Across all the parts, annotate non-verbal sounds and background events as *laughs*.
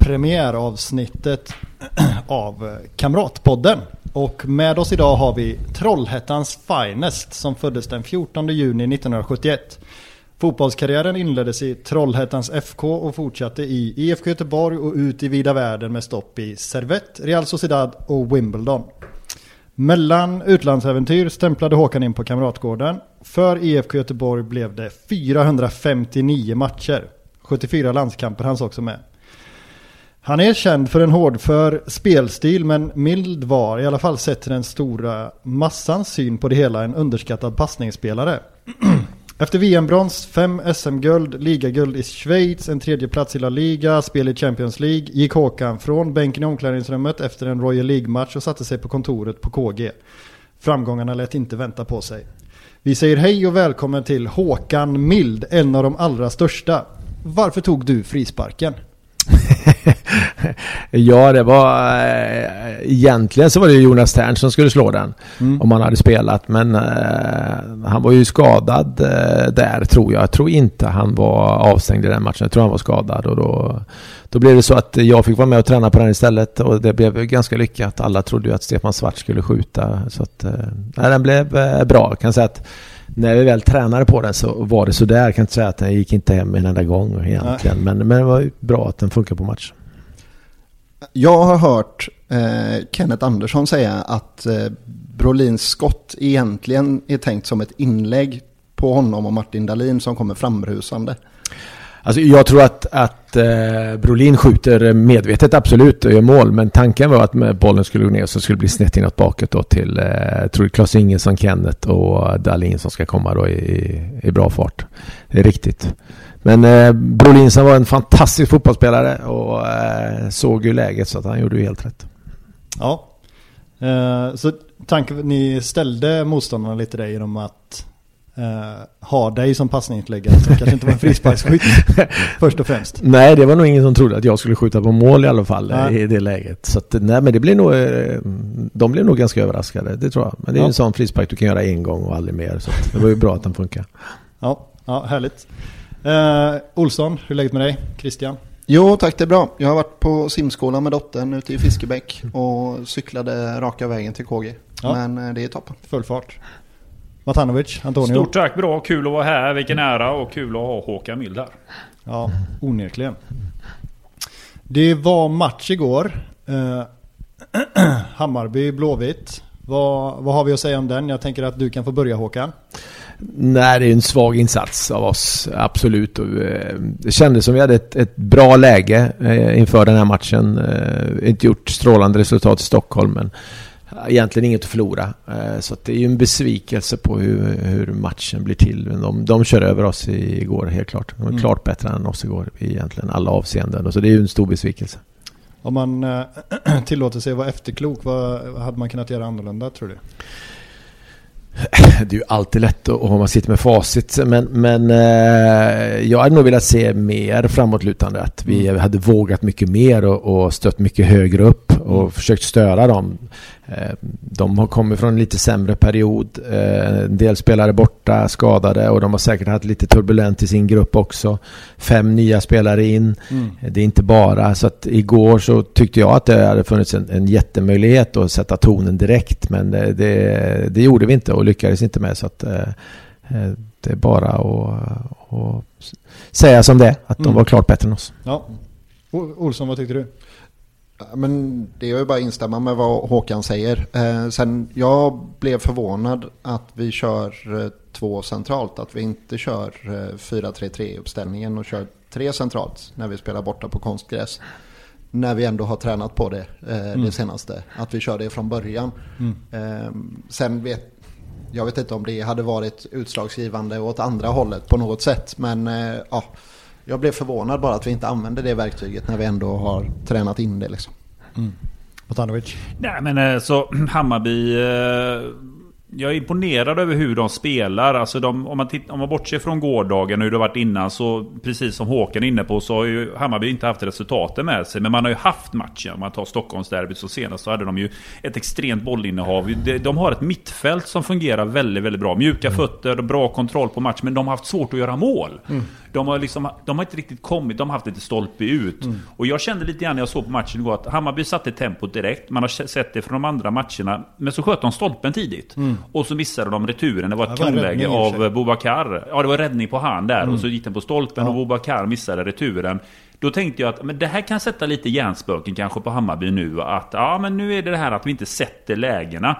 premiäravsnittet av Kamratpodden. Och med oss idag har vi Trollhättans Finest som föddes den 14 juni 1971. Fotbollskarriären inleddes i Trollhättans FK och fortsatte i IFK Göteborg och ut i vida världen med stopp i Servette, Real Sociedad och Wimbledon. Mellan utlandsäventyr stämplade Håkan in på Kamratgården. För IFK Göteborg blev det 459 matcher. 74 landskamper hans också med. Han är känd för en hårdför spelstil men mild var, i alla fall sett till den stora massans syn på det hela, en underskattad passningsspelare. *clears throat* Efter VM-brons, fem SM-guld, ligaguld i Schweiz, en tredje plats i La Liga, spel i Champions League gick Håkan från bänken i omklädningsrummet efter en Royal League-match och satte sig på kontoret på KG. Framgångarna lät inte vänta på sig. Vi säger hej och välkommen till Håkan Mild, en av de allra största. Varför tog du frisparken? *laughs* ja, det var... Äh, egentligen så var det Jonas Tern som skulle slå den. Mm. Om han hade spelat. Men äh, han var ju skadad äh, där tror jag. Jag tror inte han var avstängd i den matchen. Jag tror han var skadad. Och då, då blev det så att jag fick vara med och träna på den istället. Och det blev ganska lyckat. Alla trodde ju att Stefan Svart skulle skjuta. Så att, äh, den blev bra. Jag kan säga att när vi väl tränade på den så var det sådär. Jag kan inte säga att den gick inte hem en enda gång egentligen. Men, men det var bra att den funkar på match. Jag har hört eh, Kenneth Andersson säga att eh, Brolins skott egentligen är tänkt som ett inlägg på honom och Martin Dahlin som kommer framrusande. Alltså jag tror att, att eh, Brolin skjuter medvetet absolut och gör mål. Men tanken var att bollen skulle gå ner så skulle det bli snett inåt bakåt då till eh, tror Klas Ingesson, Kenneth och Dahlin som ska komma då i, i bra fart. Det är riktigt. Men eh, Brolin som var en fantastisk fotbollsspelare och eh, såg ju läget så att han gjorde ju helt rätt. Ja. Eh, så tanken, ni ställde motståndarna lite där genom att uh, ha dig som passningsläggare som kanske inte var en frisparksskytt *laughs* först och främst. Nej, det var nog ingen som trodde att jag skulle skjuta på mål i alla fall nej. i det läget. Så att, nej, men det blir nog, eh, de blev nog ganska överraskade, det tror jag. Men det är ja. en sån frispark du kan göra en gång och aldrig mer. Så det var ju bra att den funkar. Ja, ja härligt. Uh, Olsson, hur är läget med dig? Christian? Jo tack, det är bra. Jag har varit på simskolan med dottern ute i Fiskebäck och cyklade raka vägen till KG. Ja. Men det är toppen. Full fart. Matanovic, Antonio. Stort tack, bra, kul att vara här. Vilken ära och kul att ha Håkan Mild här. Ja, onekligen. Det var match igår. Eh, *clears throat* Hammarby Blåvitt. Vad, vad har vi att säga om den? Jag tänker att du kan få börja Håkan. Nej, det är en svag insats av oss, absolut. Eh, det kändes som vi hade ett, ett bra läge eh, inför den här matchen. Inte gjort strålande resultat i Stockholm, men egentligen inget att förlora. Eh, så det är ju en besvikelse på hur, hur matchen blir till. De, de kör över oss igår helt klart. De är mm. klart bättre än oss igår i egentligen alla avseenden. Så det är ju en stor besvikelse. Om man äh, *clears throat* tillåter sig att vara efterklok, vad hade man kunnat göra annorlunda tror du? *clears throat* Det är ju alltid lätt om man sitter med facit. Men, men eh, jag hade nog velat se mer framåtlutande. Att vi mm. hade vågat mycket mer och, och stött mycket högre upp och mm. försökt störa dem. Eh, de har kommit från en lite sämre period. Eh, en del spelare borta, skadade och de har säkert haft lite turbulent i sin grupp också. Fem nya spelare in. Mm. Det är inte bara så att igår så tyckte jag att det hade funnits en, en jättemöjlighet att sätta tonen direkt. Men det, det, gjorde vi inte och lyckades inte med. Så att eh, det är bara att, att säga som det. Att de mm. var klart bättre än oss. Ja. Olsson, vad tyckte du? Men det är ju bara att instämma med vad Håkan säger. Eh, sen jag blev förvånad att vi kör eh, två centralt. Att vi inte kör eh, 4-3-3 uppställningen och kör tre centralt när vi spelar borta på konstgräs. När vi ändå har tränat på det eh, mm. det senaste. Att vi kör det från början. Mm. Eh, sen vet jag vet inte om det hade varit utslagsgivande åt andra hållet på något sätt. Men eh, ja jag blev förvånad bara att vi inte använde det verktyget när vi ändå har tränat in det. Liksom. Mm. Botanovic? Nej men eh, så *clears throat* Hammarby... Eh, jag är imponerad över hur de spelar. Alltså de, om, man titt, om man bortser från gårdagen och hur det varit innan så precis som Håkan är inne på så har ju Hammarby inte haft resultaten med sig. Men man har ju haft matchen. Om man tar Stockholmsderbyt så senast så hade de ju ett extremt bollinnehav. De, de har ett mittfält som fungerar väldigt, väldigt bra. Mjuka fötter, bra kontroll på match. Men de har haft svårt att göra mål. Mm. De har, liksom, de har inte riktigt kommit, de har haft lite stolpe ut. Mm. Och jag kände lite grann när jag såg på matchen igår att Hammarby satte tempot direkt. Man har sett det från de andra matcherna. Men så sköt de stolpen tidigt. Mm. Och så missade de returen. Det var ett ja, kanonläge av Bobakar. Ja, det var räddning på hand där. Mm. Och så gick den på stolpen ja. och Bobakar missade returen. Då tänkte jag att men det här kan sätta lite hjärnspöken kanske på Hammarby nu. Att ja, men nu är det det här att vi inte sätter lägena.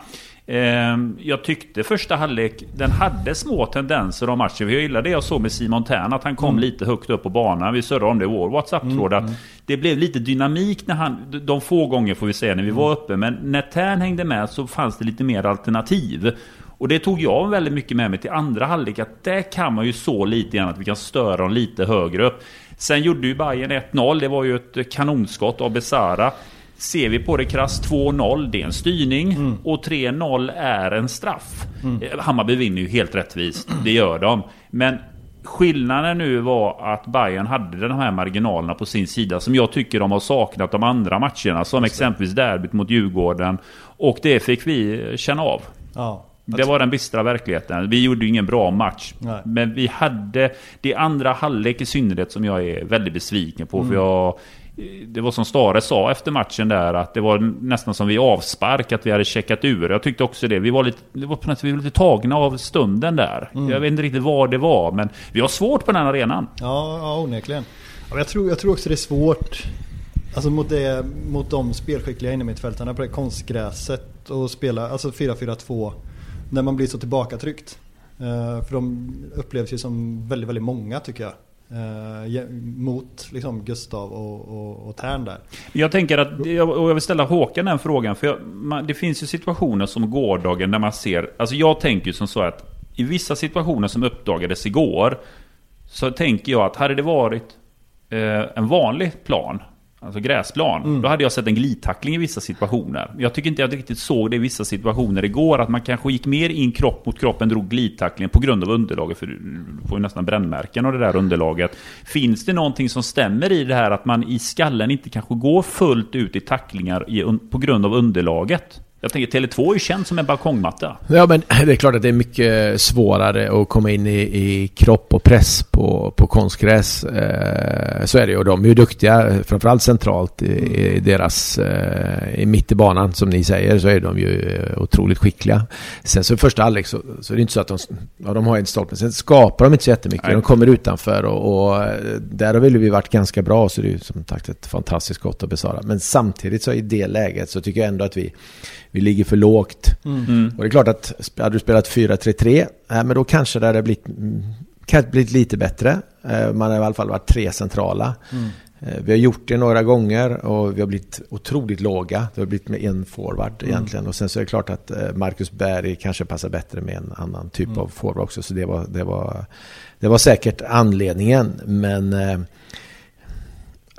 Ehm, jag tyckte första halvlek, den hade små tendenser av matchen. Jag gillade det jag såg med Simon Tern, att han kom mm. lite högt upp på banan. Vi surrade om det i vår WhatsApp-tråd. Mm. det blev lite dynamik när han, de få gånger får vi säga när vi var uppe. Men när Tern hängde med så fanns det lite mer alternativ. Och det tog jag väldigt mycket med mig till andra halvlek. Att där kan man ju så lite grann att vi kan störa dem lite högre upp. Sen gjorde ju Bayern 1-0. Det var ju ett kanonskott av Besara. Ser vi på det krasst 2-0, det är en styrning. Mm. Och 3-0 är en straff. Mm. Eh, Hammarby vinner ju helt rättvist. *clears throat* Det gör de. Men skillnaden nu var att Bayern hade de här marginalerna på sin sida som jag tycker de har saknat de andra matcherna. Som exempelvis derbyt mot Djurgården. Och det fick vi känna av. Ja. Det var den bistra verkligheten. Vi gjorde ingen bra match. Nej. Men vi hade det andra halvlek i synnerhet som jag är väldigt besviken på. Mm. För jag, det var som Stare sa efter matchen där att det var nästan som vi avspark att vi hade checkat ur. Jag tyckte också det. Vi var lite, det var på något vi var lite tagna av stunden där. Mm. Jag vet inte riktigt vad det var men vi har svårt på den arenan. Ja, ja onekligen. Jag tror, jag tror också det är svårt Alltså mot, det, mot de spelskickliga innermittfältarna på det konstgräset och spela alltså 4-4-2 när man blir så tillbakatryckt. Uh, för de upplevs ju som väldigt, väldigt många tycker jag. Eh, mot liksom Gustav och, och, och Tern där. Jag tänker att, och jag vill ställa Håkan den frågan. För jag, man, det finns ju situationer som gårdagen när man ser, alltså jag tänker som så att i vissa situationer som uppdagades igår så tänker jag att hade det varit eh, en vanlig plan Alltså gräsplan. Mm. Då hade jag sett en glidtackling i vissa situationer. Jag tycker inte jag riktigt såg det i vissa situationer igår. Att man kanske gick mer in kropp mot kropp än drog glidtacklingen på grund av underlaget. För du får ju nästan brännmärken av det där underlaget. Finns det någonting som stämmer i det här att man i skallen inte kanske går fullt ut i tacklingar på grund av underlaget? Jag tänker Tele2 är ju känt som en balkongmatta. Ja men *clears throat* det är klart att det är mycket svårare att komma in i, i kropp och press på, på konstgräs. Eh, så är det ju. Och de är ju duktiga, framförallt centralt i, i deras, eh, i mitt i banan som ni säger, så är de ju otroligt skickliga. Sen så första halvlek så, så är det inte så att de, ja de har en stolpe, sen skapar de inte så jättemycket. Nej. De kommer utanför och, och där har vi varit ganska bra så det är ju som sagt ett fantastiskt skott att besvara. Men samtidigt så i det läget så tycker jag ändå att vi vi ligger för lågt. Mm. mm. Och det är klart att hade du spelat 4-3-3, äh, men då kanske det hade blivit, mm, kan blivit lite bättre. Äh, man har i alla fall varit tre centrala. Mm. Äh, vi har gjort det några gånger och vi har blivit otroligt låga. Det har blivit med en forward mm. egentligen. Och sen så är det klart att Marcus Berg kanske passar bättre med en annan typ mm. av forward också. Så det var, det var, det var säkert anledningen. Men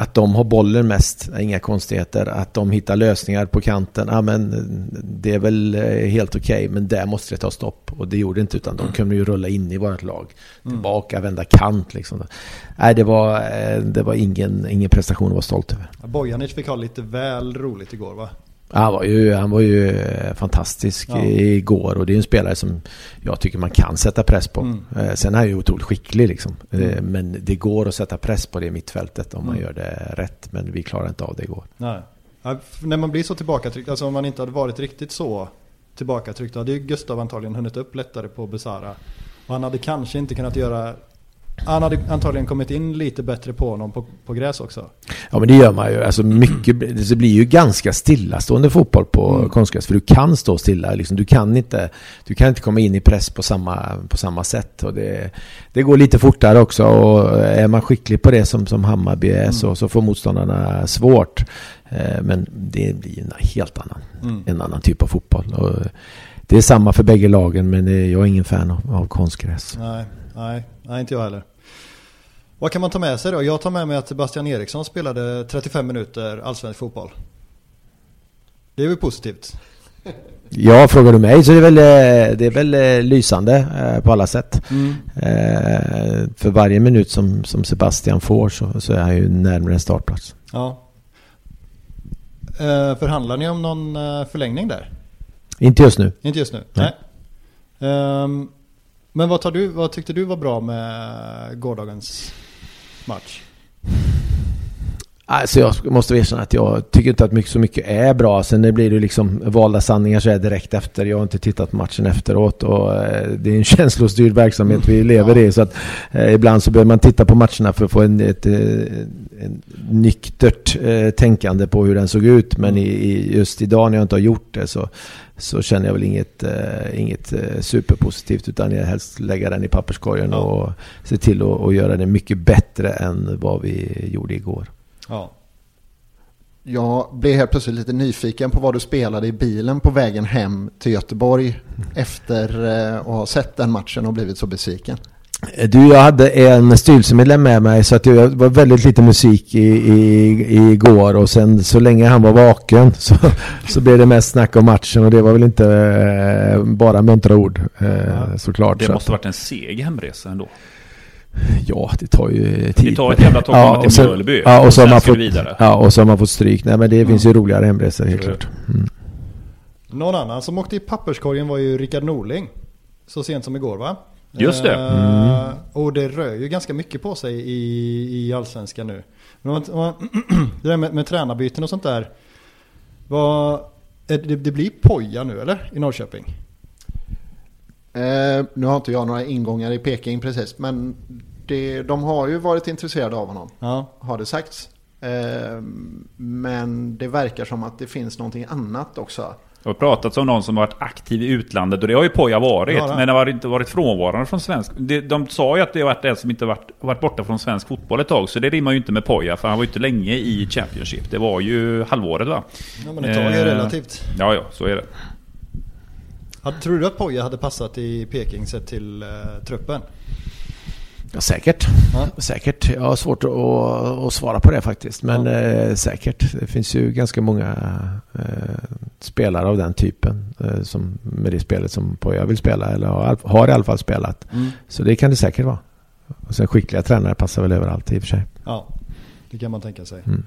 att de har bollen mest, inga konstigheter. Att de hittar lösningar på kanten, ja men det är väl eh, helt okej. Okay, men där måste det ta stopp. Och det gjorde det inte, utan de kunde ju rulla in i vårt lag. Mm. Tillbaka, mm. vända kant liksom. Nej, det var, eh, det var ingen, ingen prestation att vara stolt över. Bojanic fick ha lite väl roligt igår va? Han var ju, han var ju eh, fantastisk ja. igår och det är en spelare som jag tycker man kan sätta press på. Mm. Eh, sen är han ju otroligt skicklig liksom. Mm. Eh, men det går att sätta press på det mittfältet om man mm. gör det rätt. Men vi klarar inte av det igår. Nej. Ja, när man blir så tillbakatryckt, alltså om man inte hade varit riktigt så tillbakatryckt, då hade ju Gustav antagligen hunnit upp lättare på Besara. Och han hade kanske inte kunnat göra han hade antagligen kommit in lite bättre på honom på, på gräs också. Ja men det gör man ju. Alltså mycket, det blir ju ganska stillastående fotboll på mm. konstgräs. För du kan stå stilla. Liksom. Du, kan inte, du kan inte komma in i press på samma, på samma sätt. Och det, det går lite fortare också. Och är man skicklig på det som, som Hammarby är mm. så, så får motståndarna svårt. Eh, men det blir en helt annan, mm. en annan typ av fotboll. Och det är samma för bägge lagen men jag är ingen fan av, av konstgräs. Nej, nej, nej inte jag heller. Vad kan man ta med sig då? Jag tar med mig att Sebastian Eriksson spelade 35 minuter allsvensk fotboll. Det är väl positivt? *laughs* Ja, frågar du mig så är det väl, eh, det är väl eh, lysande eh, på alla sätt. Mm. För varje minut som, som Sebastian får så, så är han ju närmare en startplats. Ja. Förhandlar ni om någon förlängning där? Inte just nu. Inte just nu? Nej. Nej. Um, men vad, tar du, vad tyckte du var bra med gårdagens match? Alltså jag måste erkänna att jag tycker inte att mycket, så mycket är bra. Sen det blir det liksom valda sanningar så är direkt efter. Jag har inte tittat på matchen efteråt och eh, det är en *laughs* känslostyrd verksamhet vi lever i. Så att eh, ibland så behöver man titta på matcherna för att få en, ett, eh, en nyktert tänkande på hur den såg ut. Men i, just idag när jag inte har gjort det så, så känner jag väl inget, inget superpositivt utan jag helst lägga den i papperskorgen och se till att göra det mycket bättre än vad vi gjorde igår. Ja. Jag blev helt plötsligt lite nyfiken på vad du spelade i bilen på vägen hem till Göteborg efter eh, att ha sett den matchen och blivit så besviken. Du, jag hade en styrelsemedlem med mig så att det var väldigt lite musik i, i, igår och sen så länge han var vaken *laughs* så, så blev det mest snack om matchen och det var väl inte eh, bara muntra ord eh, såklart. Det måste så. varit en seg hemresa ändå. Ja, det tar ju tid. Det tar ett jävla tag att komma till Mjölby. Ja, och, och så, har man fått, vidare. ja, och så har man fått stryk. Nej, men det finns ju roligare hemresor helt klart. Mm. Någon annan som åkte i papperskorgen var ju Rickard Norling. Så sent som igår va? Just det. Mm. och det rör ju ganska mycket på sig i, i allsvenskan nu. Men om man, *clears throat* det där med, med tränarbyten och sånt där. Vad, det, det blir poja nu eller? I Norrköping? Eh, nu har inte jag några ingångar i Peking precis, men det, de har ju varit intresserade av honom. Ja. Har det sagts. Eh, men det verkar som att det finns någonting annat också. Det har pratats om någon som varit aktiv i utlandet och det har ju Poja varit. Ja, men det har inte varit frånvarande från svensk... De, de sa ju att det har varit en som inte varit, varit borta från svensk fotboll ett tag. Så det rimmar ju inte med Poja för han var ju inte länge i Championship. Det var ju halvåret va? Ja men ett tag är eh, relativt. Ja ja, så är det. Tror du att Poja hade passat i Peking sett till uh, truppen? Ja, säkert. Ja. Säkert. Jag har svårt att, att svara på det faktiskt. Men ja. eh, säkert. Det finns ju ganska många eh, spelare av den typen. Eh, som, med det spelet som Poja vill spela. Eller har, har i alla fall spelat. Mm. Så det kan det säkert vara. Och sen skickliga tränare passar väl överallt i och för sig. Ja, det kan man tänka sig. Mm.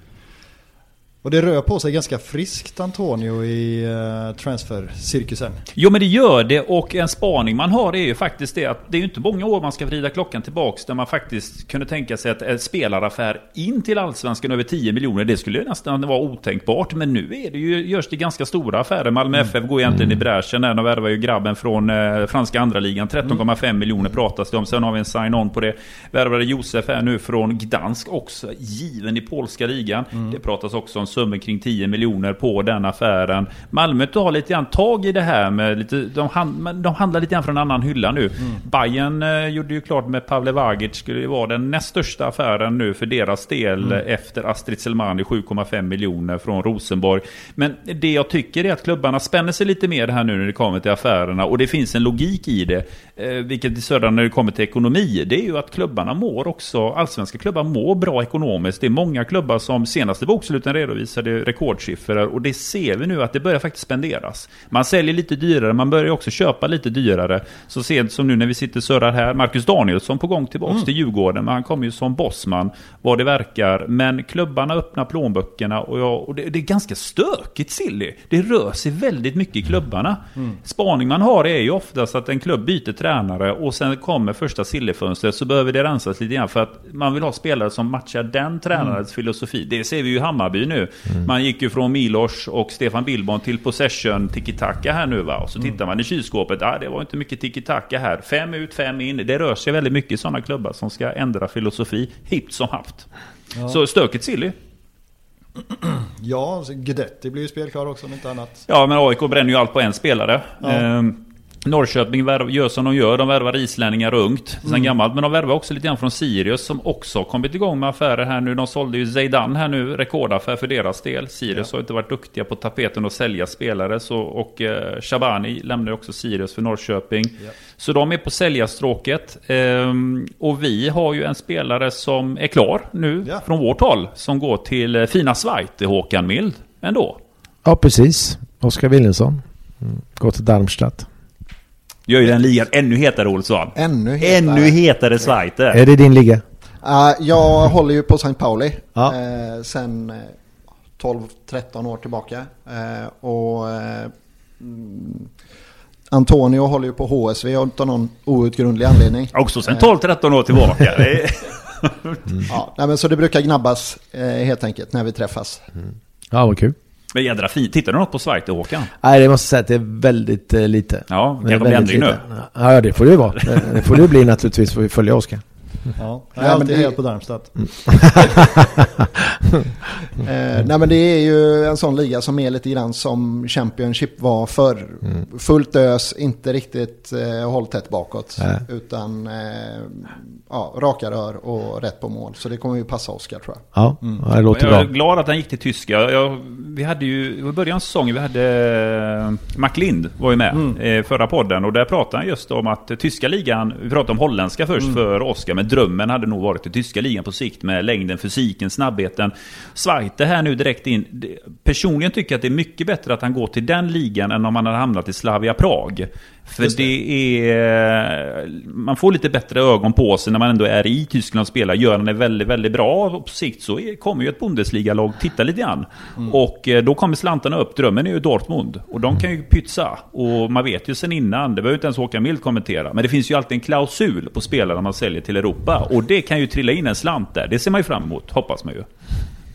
Och det rör på sig ganska friskt Antonio i uh, transfercirkusen. Jo men det gör det och en spaning man har är ju faktiskt det att det är ju inte många år man ska vrida klockan tillbaks där man faktiskt kunde tänka sig att en spelaraffär in till Allsvenskan över 10 miljoner det skulle nästan vara otänkbart. Men nu är det ju, görs det ganska stora affärer. Malmö mm. FF går egentligen mm. i bräschen där. De värvar ju grabben från eh, franska andra ligan 13,5 mm. miljoner pratas det om. Sen har vi en sign-on på det. Värvade Josef här nu från Gdansk också. Given i polska ligan. Mm. Det pratas också om summor kring 10 miljoner på den affären. Malmö tar lite grann tag i det här med lite, de, hand, de handlar lite grann från en annan hylla nu. Mm. Bayern eh, gjorde ju klart med Pavle Vagic skulle ju vara den näst största affären nu för deras del mm. efter Astrid Selmani 7,5 miljoner från Rosenborg. Men det jag tycker är att klubbarna spänner sig lite mer här nu när det kommer till affärerna och det finns en logik i det. Eh, vilket i södra när det kommer till ekonomi, det är ju att klubbarna mår också, allsvenska klubbar mår bra ekonomiskt. Det är många klubbar som senaste boksluten redovisade rekordsiffror och det ser vi nu att det börjar faktiskt spenderas. Man säljer lite dyrare, man börjar också köpa lite dyrare. Så sent som nu när vi sitter och surrar här, Marcus Danielsson på gång tillbaks mm. till Djurgården, men han kommer ju som bossman vad det verkar. Men klubbarna öppnar plånböckerna och, jag, och det, det, är ganska stökigt Silly. Det rör sig väldigt mycket i klubbarna. Mm. Spaning man har är ju oftast att en klubb byter tränare och sen kommer första sillefönstret så behöver det rensas lite grann för att man vill ha spelare som matchar den tränarens mm. filosofi. Det ser vi ju i Hammarby nu. Mm. Man gick ju från Milos och Stefan Billborn till possession tiki-taka här nu va. Och så mm. tittar man i kylskåpet. Ah, det var inte mycket tiki-taka här. Fem ut, fem in. Det rör sig väldigt mycket i sådana klubbar som ska ändra filosofi hipp som haft. Ja. Så stökigt Silly. Ja, Guidetti blir ju spelklar också om inte annat. Ja, men AIK bränner ju allt på en spelare. Ja. Ehm, Norrköping värv, gör som de gör, de värvar islänningar ungt sen Mm. gammalt. Men de värvar också lite grann från Sirius som också har kommit igång med affärer här nu. De sålde ju Zeidan här nu, rekordaffär för deras del. Sirius har inte varit duktiga på tapeten att sälja spelare. Så, och eh, Shabani lämnar ju också Sirius för Norrköping. Så de är på säljarstråket. Ehm, och vi har ju en spelare som är klar nu Ja. från vårt håll. Som går till eh, fina Schweiz, Håkan Mild. Ändå. Ja, precis. Oskar Wilhelmsson. Mm. Går till Darmstadt. Gör ju den ligan ännu hetare Olsson. Ännu hetare. Ännu hetare Schweiz. Är det din liga? Ja, jag håller ju på St. Pauli Ja. eh, sen eh, 12-13 år tillbaka. Eh, och eh, mm, Antonio håller ju på HSV av någon outgrundlig anledning. Också sen 12-13 år tillbaka. Är- *laughs* Ja, nej, men så det brukar gnabbas eh, helt enkelt när vi träffas. Ja, vad kul. Men jädra fint. Tittar du något på Schweiz Håkan? Nej, det måste jag säga att det är väldigt eh, lite. Ja, Det blir väldigt ändring nu. lite. Ja, det får det ju vara. Det- Det får det bli naturligtvis, får vi följa Oskar. Ja, jag Ja, är men alltid det- helt på Darmstadt. *laughs* Eh, nej men det är ju en sån liga som är lite grann som Championship var förr. Fullt ös, inte riktigt eh, håll tätt bakåt. Nej. Utan eh, ja, raka rör och rätt på mål. Så det kommer ju passa Oskar tror jag. Ja, ja det låter Jag är bra. glad att han gick till tyska. Jag, vi hade ju, i början av säsongen, vi hade eh, McLind var ju med eh, förra podden. Och där pratade han just om att tyska ligan, vi pratade om holländska först för Oskar, men drömmen hade nog varit den tyska ligan på sikt med längden, fysiken, snabbheten. Zweite här nu direkt in. Personligen tycker jag att det är mycket bättre att han går till den ligan än om han hade hamnat i Slavia Prag. För det. är... Man får lite bättre ögon på sig när man ändå är i Tyskland och spelar. Gör han det väldigt, väldigt bra och på sikt så kommer ju ett Bundesliga-lag titta lite grann. Och eh, då kommer slantarna upp. Drömmen är ju Dortmund. Och de kan ju pytsa. Och man vet ju sen innan, det behöver inte ens Håkan Mild kommentera. Men det finns ju alltid en klausul på spelare man säljer till Europa. Och det kan ju trilla in en slant där. Det ser man ju fram emot, hoppas man ju.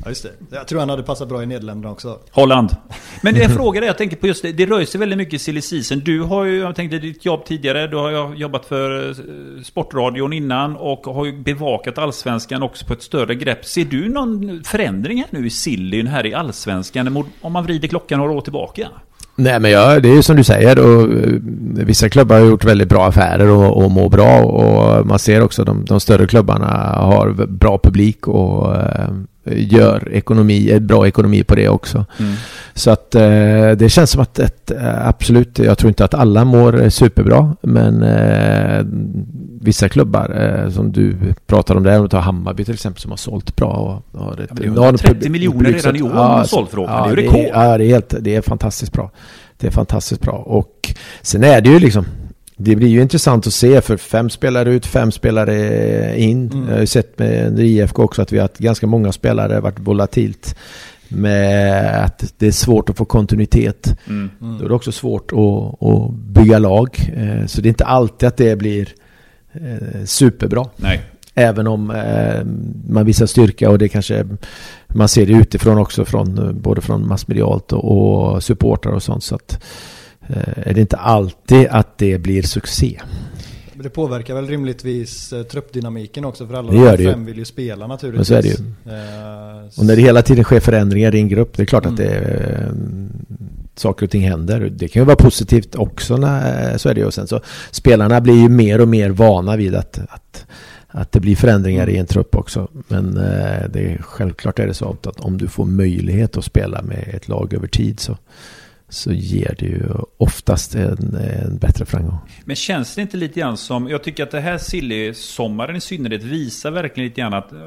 Ja, just det. Jag tror han hade passat bra i Nederländerna också. Holland. Men det jag frågar är, jag tänker på just det, det rör sig väldigt mycket i silly season. Du har ju, jag tänkte ditt jobb tidigare, du har jobbat för eh, Sportradion innan och har ju bevakat Allsvenskan också på ett större grepp. Ser du någon förändring här nu i sillyn här i Allsvenskan om man vrider klockan några år tillbaka? Nej men ja, det är ju som du säger och eh, vissa klubbar har gjort väldigt bra affärer och, och mår bra och man ser också de, de större klubbarna har bra publik och eh, gör ekonomi, ett bra ekonomi på det också. Så att eh, det känns som att ett, eh, absolut, jag tror inte att alla mår eh, superbra men eh, vissa klubbar eh, som du pratar om där, om du tar Hammarby till exempel som har sålt bra och har ett Ja, men det är enormt 130 publik- miljoner redan i år man har så- sålt för Håkan. Det är ju det rekord. Ja, det är, helt, det är fantastiskt bra. Det är fantastiskt bra. Och sen är det ju liksom det blir ju intressant att se för fem spelare ut, fem spelare in. Mm. Jag har ju sett med IFK också att vi har haft ganska många spelare varit volatilt. Med att det är svårt att få kontinuitet. Mm. Då är det också svårt att, att bygga lag. Eh, Så det är inte alltid att det blir eh, superbra. Nej. Även om eh, man visar styrka och det kanske man ser det utifrån också från både från massmedialt och, och supportrar och sånt så att är det inte alltid att det blir succé. Men det påverkar väl rimligtvis eh, truppdynamiken också för alla de fem vill ju spela naturligtvis. Men så är det ju. Eh, Och när det hela tiden sker förändringar i en grupp, det är klart att Mm. det eh, saker och ting händer. Det kan ju vara positivt också, när, så är det ju. Och sen så spelarna blir ju mer och mer vana vid att, att, att det blir förändringar i en trupp också. Men eh, det är, självklart är det så att om du får möjlighet att spela med ett lag över tid så, så ger det ju oftast en, en bättre framgång. Men känns det inte lite grann som, jag tycker att det här silly-sommaren i synnerhet visar verkligen lite grann att eh,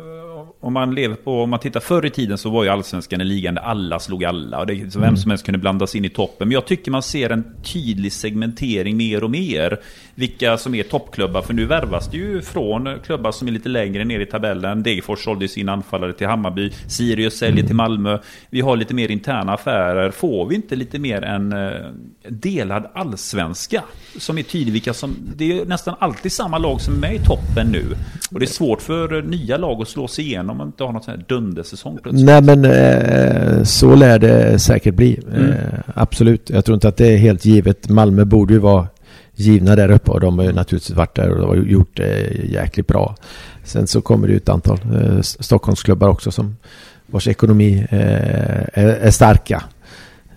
om man lever på, om man tittar förr i tiden så var ju allsvenskan en liga där alla slog alla och det, så vem som helst kunde blandas in i toppen. Men jag tycker man ser en tydlig segmentering mer och mer. Vilka som är toppklubbar, för nu värvas det ju från klubbar som är lite längre ner i tabellen. Degerfors sålde sin anfallare till Hammarby, Sirius säljer till Malmö. Vi har lite mer interna affärer. Får vi inte lite mer en eh, delad allsvenska? Som är tydlig vilka som... Det är nästan alltid samma lag som är med i toppen nu. Och det är svårt för eh, nya lag att slå sig igenom om man inte har någon sån här dundersäsong plötsligt. Nej men eh, så lär det säkert bli. Mm. Absolut. Jag tror inte att det är helt givet. Malmö borde ju vara givna där uppe och de har ju naturligtvis varit där och de har gjort det jäkligt bra. Sen så kommer det ju ett antal Stockholmsklubbar också som vars ekonomi är starka.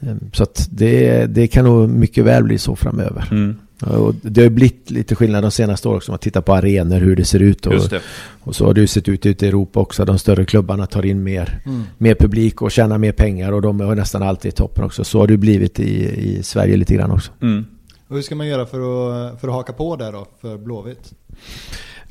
Eh, Så att det, det kan nog mycket väl bli så framöver. Mm. Och det har blivit lite skillnad de senaste åren också. Man tittar på arenor, hur det ser ut. Och, Just det. och så har det ju sett ut ute i Europa också. De större klubbarna tar in mer, Mm. mer publik och tjänar mer pengar. Och de är nästan alltid i toppen också. Så har det ju blivit i, i Sverige lite grann också. Mm. Och hur ska man göra för att, för att haka på där då, för Blåvitt?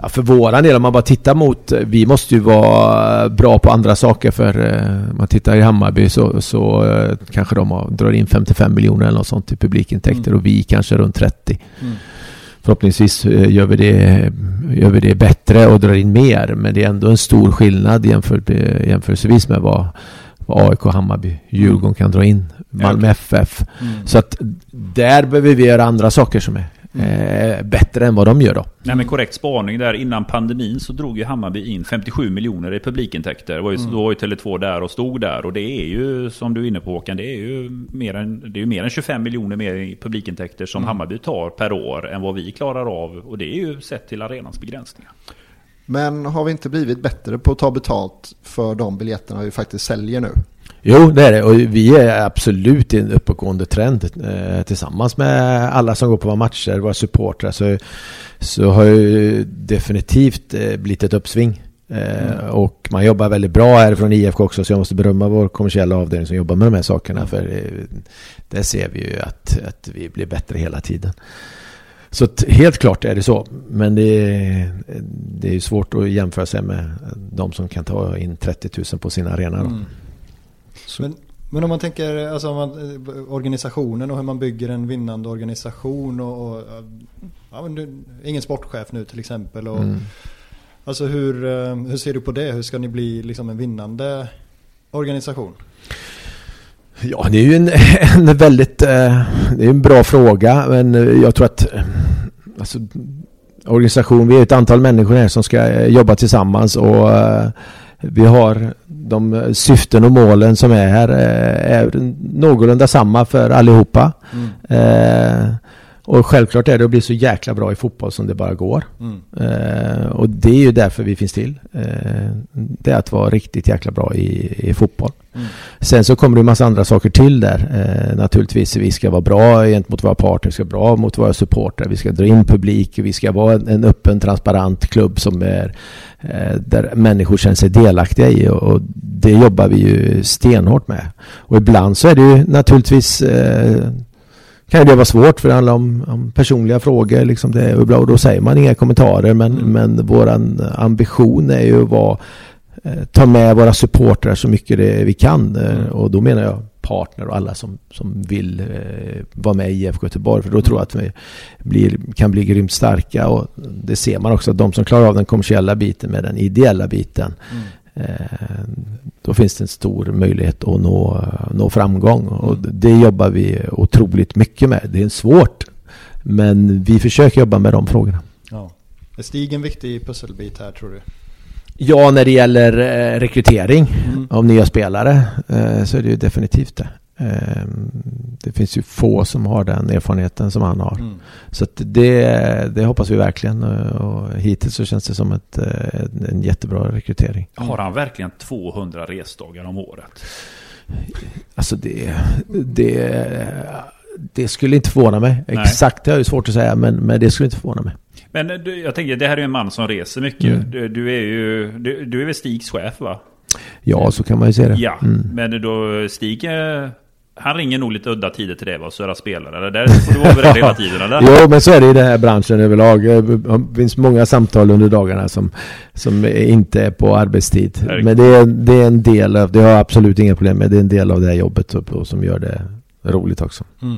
Ja, för våran del, om man bara tittar mot... Vi måste ju vara bra på andra saker för... eh, Om man tittar i Hammarby så, så eh, kanske de har, drar in 55 miljoner eller något sånt i publikintäkter Mm. och vi kanske runt 30. Mm. Förhoppningsvis eh, gör vi, det, gör vi det bättre och drar in mer. Men det är ändå en stor skillnad jämfört, jämförelsevis med vad, vad AIK, Hammarby, Djurgården kan dra in. Malmö FF. Mm. Så att där behöver vi göra andra saker som är eh, bättre än vad de gör då. Nej men korrekt spaning där. Innan pandemin så drog ju Hammarby in 57 miljoner i publikintäkter. Var ju, Mm. Då var ju Tele2 där och stod där. Och det är ju, som du är inne på Håkan, det är ju mer än, det är mer än 25 miljoner mer i publikintäkter som Mm. Hammarby tar per år än vad vi klarar av. Och det är ju sett till arenans begränsningar. Men har vi inte blivit bättre på att ta betalt för de biljetterna vi faktiskt säljer nu? Jo, det är det. Och vi är absolut i en uppåtgående trend. Eh, tillsammans med alla som går på våra matcher, våra supportrar, så, så har ju definitivt eh, blivit ett uppsving. Eh, Och man jobbar väldigt bra här från IFK också, så jag måste berömma vår kommersiella avdelning som jobbar med de här sakerna. För eh, där ser vi ju att, att vi blir bättre hela tiden. Så helt klart är det så. Men det är, det är svårt att jämföra sig med de som kan ta in 30 000 på sin arena. Då. Mm. Men, men om man tänker alltså, om man, eh, organisationen och hur man bygger en vinnande organisation och, och ja, ingen sportchef nu till exempel. Och, Mm. Alltså hur, eh, hur ser du på det? Hur ska ni bli liksom en vinnande organisation? Ja, det är ju en, *laughs* en väldigt eh, det är en bra fråga. Men jag tror att alltså, organisation, vi är ett antal människor här som ska jobba tillsammans och vi har de syften och målen som är här eh, är någorlunda samma för allihopa. Mm. Eh, och självklart är det att bli så jäkla bra i fotboll som det bara går. Mm. Eh, och det är ju därför vi finns till. Eh, det är att vara riktigt jäkla bra i, i fotboll. Mm. Sen så kommer det en massa andra saker till där. Eh, naturligtvis, vi ska vara bra gentemot våra partner, vi ska vara bra mot våra supportrar, vi ska dra in publik, vi ska vara en, en öppen, transparent klubb som är eh, där människor känner sig delaktiga i och, och det jobbar vi ju stenhårt med. Och ibland så är det ju naturligtvis eh, kan det vara svårt för det handlar om, om personliga frågor. Liksom det, och då säger man inga kommentarer men, Mm. men våran ambition är ju att vara, eh, ta med våra supportrar så mycket det vi kan. Eh, Mm. Och då menar jag partner och alla som, som vill eh, vara med i IFK Göteborg. För då tror jag att vi blir, kan bli grymt starka. Och det ser man också att de som klarar av den kommersiella biten med den ideella biten. Mm. Eh, då finns det en stor möjlighet att nå, nå framgång. Och Mm. det jobbar vi otroligt mycket med. Det är svårt. Men vi försöker jobba med de frågorna. Ja. Är Stig en viktig pusselbit här tror du? Ja, när det gäller eh, rekrytering Mm. av nya spelare eh, så är det ju definitivt det. Eh, det finns ju få som har den erfarenheten som han har. Mm. Så det, det hoppas vi verkligen. eh, Och hittills så känns det som ett, eh, en jättebra rekrytering. Har han verkligen 200 resdagar om året? Alltså det, det, det skulle inte förvåna mig. Nej. Exakt det är ju svårt att säga men, men det skulle inte förvåna mig. Men du, jag tänker, det här är ju en man som reser mycket. Mm. Du, du är ju, du, du är väl Stigs chef va? Ja, så kan man ju se det. Ja, Mm. men då Stig, eh, han ringer nog lite udda tider till dig va? Söra spelare. Eller? Där får du vara beredd hela tiden eller? Jo, men så är det i den här branschen överlag. Eh, Det finns många samtal under dagarna som, som inte är på arbetstid. Verkligen. Men det är, det är en del av, det har jag absolut inga problem med. Det är en del av det här jobbet och, och som gör det roligt också. Mm.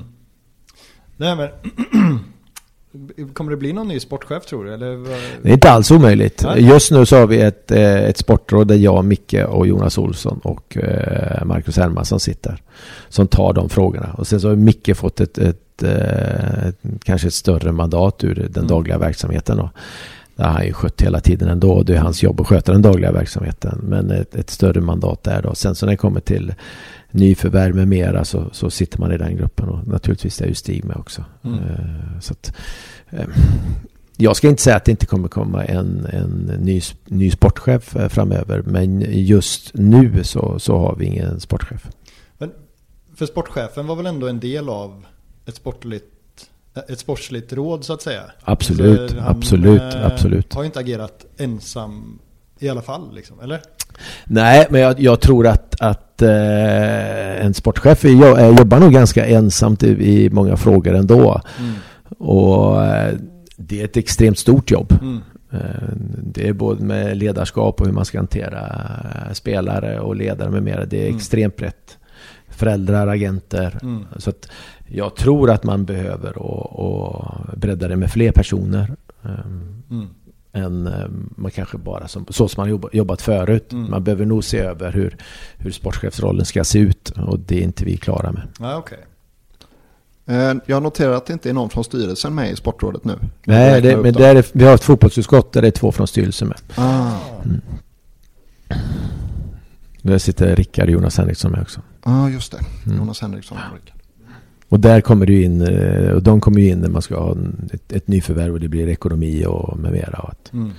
Det här med Kommer det bli någon ny sportchef tror du? Eller? Det är inte alls omöjligt. Nej. Just nu så har vi ett, eh, ett sportråd där jag, Micke och Jonas Olsson och eh, Marcus Hermansson sitter. Som tar de frågorna. Och sen så har Micke fått ett, ett, eh, kanske ett större mandat ur den Mm. dagliga verksamheten. Då. Det har han ju skött hela tiden ändå. Det är hans jobb att sköta den dagliga verksamheten. Men ett, ett större mandat där då. Sen så när det kommer till nyförvärv med mera så, så sitter man i den gruppen. Och naturligtvis är ju Stig med också. Mm. Eh, Så att, eh, jag ska inte säga att det inte kommer komma en, en ny, ny sportchef eh, framöver. Men just nu så, så har vi ingen sportchef. För sportchefen var väl ändå en del av ett sportligt ett sportsligt råd så att säga. Absolut, Så absolut, eh, absolut. har inte agerat ensam i alla fall liksom, eller? Nej, men jag, jag tror att, att eh, en sportchef är, är, jobbar nog ganska ensamt i, i många frågor ändå. Mm. Och eh, det är ett extremt stort jobb. Mm. Eh, Det är både med ledarskap och hur man ska hantera eh, spelare och ledare med mera. Det är Mm. extremt brett. Föräldrar, agenter. Mm. Så att jag tror att man behöver och, och bredda det med fler personer. ehm, Mm. Än ehm, man kanske bara som, så som man jobbat, förut. Mm. Man behöver nog se över hur, hur sportchefsrollen ska se ut. Och det är inte vi klara med. Ja, okej. Eh, Jag noterar att det inte är någon från styrelsen med i Sportrådet nu. Nej, det, men där är, vi har ett fotbollsutskott där det är två från styrelsen med. Ah, Där sitter Rickard och Jonas Henriksson med också. ah, just det. Mm. Jonas Henriksson och Rickard. Och där kommer ju in, eh, och de kommer ju in när man ska ha ett, ett nyförvärv och det blir ekonomi och med mera. Och att, Mm.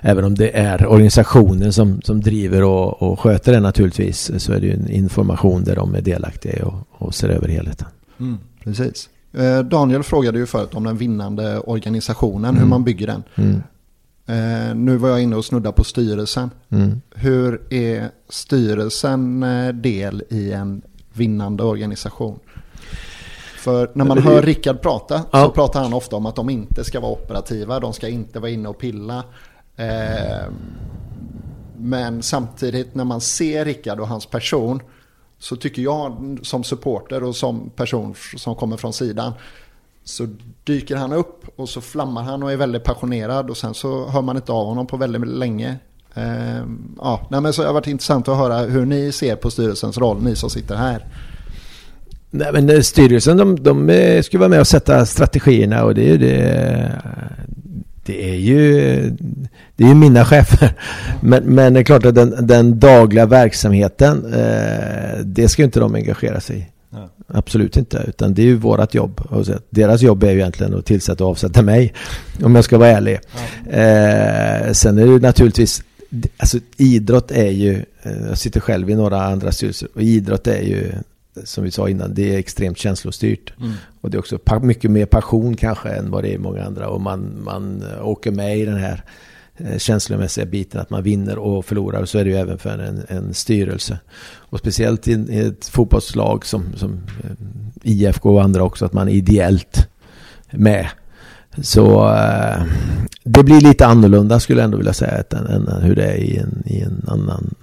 även om det är organisationen som, som driver och, och sköter det naturligtvis så är det ju en information där de är delaktiga och, och ser över helheten. Mm. Precis. Eh, Daniel frågade ju förut om den vinnande organisationen, hur Mm. man bygger den. Mm. Eh, Nu var jag inne och snudda på styrelsen. Mm. Hur är styrelsen eh, del i en vinnande organisation? För när man hör Rickard prata Ja. så pratar han ofta om att de inte ska vara operativa, de ska inte vara inne och pilla. Eh, Men samtidigt när man ser Rickard och hans person så tycker jag som supporter och som person som kommer från sidan så dyker han upp och så flammar han och är väldigt passionerad och sen så hör man inte av honom på väldigt länge. Eh, ja, nej, men så det har varit intressant att höra hur ni ser på styrelsens roll, ni som sitter här. Nej men eh, styrelsen de, de eh, ska vara med och sätta strategierna och det är ju det. Det är ju, det är ju mina chefer. *laughs* Men, men det är klart att den, den dagliga verksamheten, eh, det ska ju inte de engagera sig i. Ja. Absolut inte, utan det är ju vårat jobb. Deras jobb är ju egentligen att tillsätta och avsätta mig, om jag ska vara ärlig. Eh, sen är det ju naturligtvis, alltså idrott är ju, jag sitter själv i några andra styrelser, och idrott är ju, som vi sa innan, det är extremt känslostyrt. Mm. Och det är också mycket mer passion kanske än vad det är i många andra. Och man, man åker med i den här eh, känslomässiga biten att man vinner och förlorar. Och så är det ju även för en, en styrelse. Och speciellt i, i ett fotbollslag som, som eh, IFK och andra också, att man är ideellt med. Så eh, det blir lite annorlunda skulle jag ändå vilja säga än, än hur det är i en, i en annan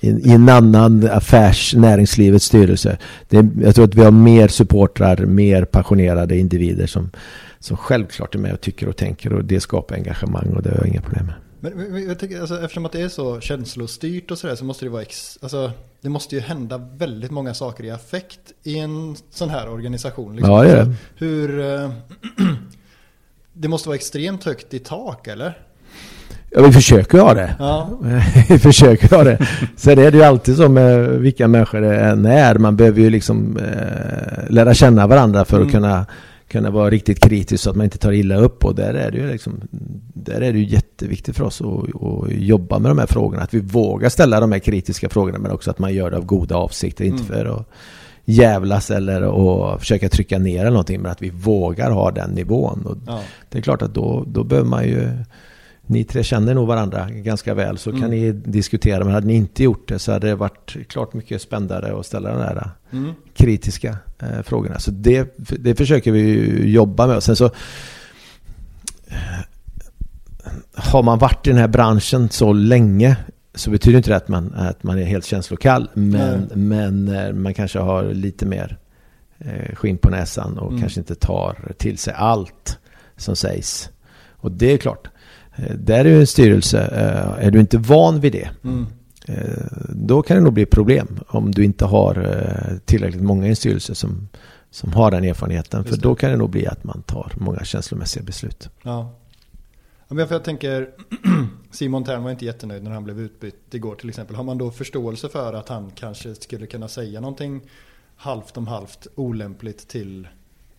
i en, annan affärs näringslivets styrelse. Det jag tror att vi har mer supportrar, mer passionerade individer som, som självklart är med och tycker och tänker och det skapar engagemang och det har jag inga problem med. Men men- jag tänker, alltså, eftersom att det är så känslostyrt och sådär så måste det vara, ex, alltså, det måste ju hända väldigt många saker i affekt i en sån här organisation. liksom. Ja, det är det. Hur, eh, *clears throat* det måste vara extremt högt i tak eller? Ja, vi försöker ha det. Ja. *laughs* vi försöker ha det. Sen är det ju alltid så med vilka människor det än är. Man behöver ju liksom eh, lära känna varandra för Mm. att kunna, kunna vara riktigt kritisk så att man inte tar illa upp. Och där är det ju liksom, där är det ju jätteviktigt för oss att, att jobba med de här frågorna. Att vi vågar ställa de här kritiska frågorna men också att man gör det av goda avsikter. Inte Mm. för att jävlas eller att försöka trycka ner eller någonting. Men att vi vågar ha den nivån. Och Ja. det är klart att då, då behöver man ju ni tre känner nog varandra ganska väl så kan Mm. ni diskutera. Men hade ni inte gjort det så hade det varit klart mycket spännande att ställa de där Mm. kritiska eh, frågorna. Så det, det försöker vi jobba med. Och sen så har man varit i den här branschen så länge så betyder inte det att man, att man är helt känslokall. Men, men eh, man kanske har lite mer eh, skinn på näsan och Mm. kanske inte tar till sig allt som sägs. Och det är klart, där är ju en styrelse, eh, är du inte van vid det, Mm. eh, då kan det nog bli problem om du inte har eh, tillräckligt många i en styrelse som, som har den erfarenheten. För då kan det nog bli att man tar många känslomässiga beslut. Ja. Ja, Men för jag tänker, *clears throat* Simon Tern var inte jättenöjd när han blev utbytt igår till exempel. Har man då förståelse för att han kanske skulle kunna säga någonting halvt om halvt olämpligt till,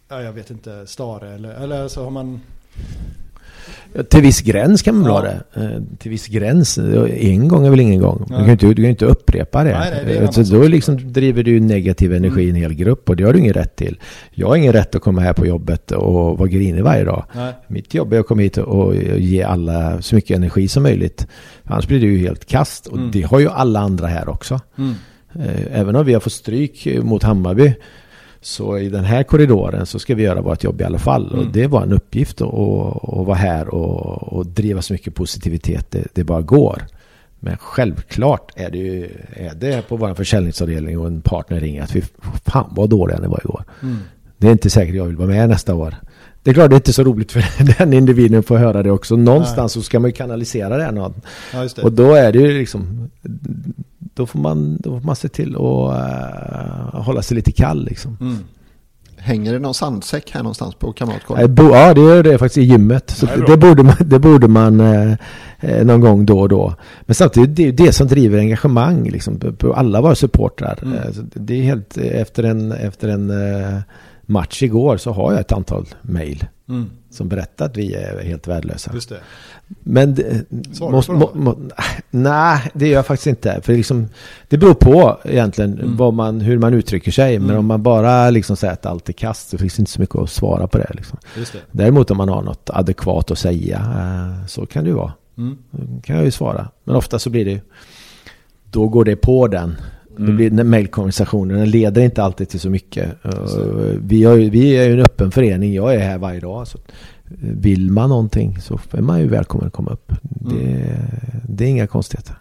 ja, jag vet inte, Stare eller, eller så har man... Till viss gräns kan man Ja. ha det. Eh, Till viss gräns. En gång är väl ingen gång. Du kan ju inte, du kan ju inte upprepa det. Nej, nej, det Eh, så då liksom driver du negativ energi i en hel grupp och det har du ingen rätt till. Jag har ingen rätt att komma här på jobbet och vara grinig varje dag. Nej. Mitt jobb är att komma hit och ge alla så mycket energi som möjligt. Annars blir det ju helt kast. Och Mm. det har ju alla andra här också. Mm. Eh, Även om vi har fått stryk mot Hammarby så i den här korridoren så ska vi göra vårt jobb i alla fall. Mm. Och det var en uppgift att, att, vara här och, och driva så mycket positivitet det, det bara går. Men självklart är det ju är det på vår försäljningsavdelning och en partner ringer att vi fan vad dåliga ni var igår. Mm. Det är inte säkert jag vill vara med nästa år. Det är klart det är inte så roligt för *laughs* den individen att få höra det också. Någonstans så ska man ju kanalisera det här någon. Ja, det. Och då är det ju liksom då får man, då får man se till att eh, hålla sig lite kall liksom. Mm. Hänger det någon sandsäck här någonstans på Kamratgården? bo, ja, det gör det faktiskt i gymmet. Så det det, borde man, det borde man eh, eh, någon gång då och då. Men samtidigt, det är det som driver engagemang liksom, på, alla våra supportrar. Mm. Eh, det är helt, efter en, efter en eh, match igår så har jag ett antal mejl Mm. som berättar att vi är helt värdelösa. Just det. Men Svarar måste, må, må, nej, det gör jag faktiskt inte. För liksom, det beror på egentligen Mm. vad man, hur man uttrycker sig. Men Mm. om man bara liksom säger att allt är kast så finns det inte så mycket att svara på det. Liksom. Det. Däremot om man har något adekvat att säga eh, så kan det ju vara. Mm. Kan jag ju svara. Men ofta så blir det ju, då går det på den. Då Mm. blir den mejlkonversationen, den leder inte alltid till så mycket. Det. Uh, Vi, har, vi är ju en öppen förening, jag är här varje dag. Så vill man någonting så är man ju välkommen att komma upp. Det, det är inga konstigheter.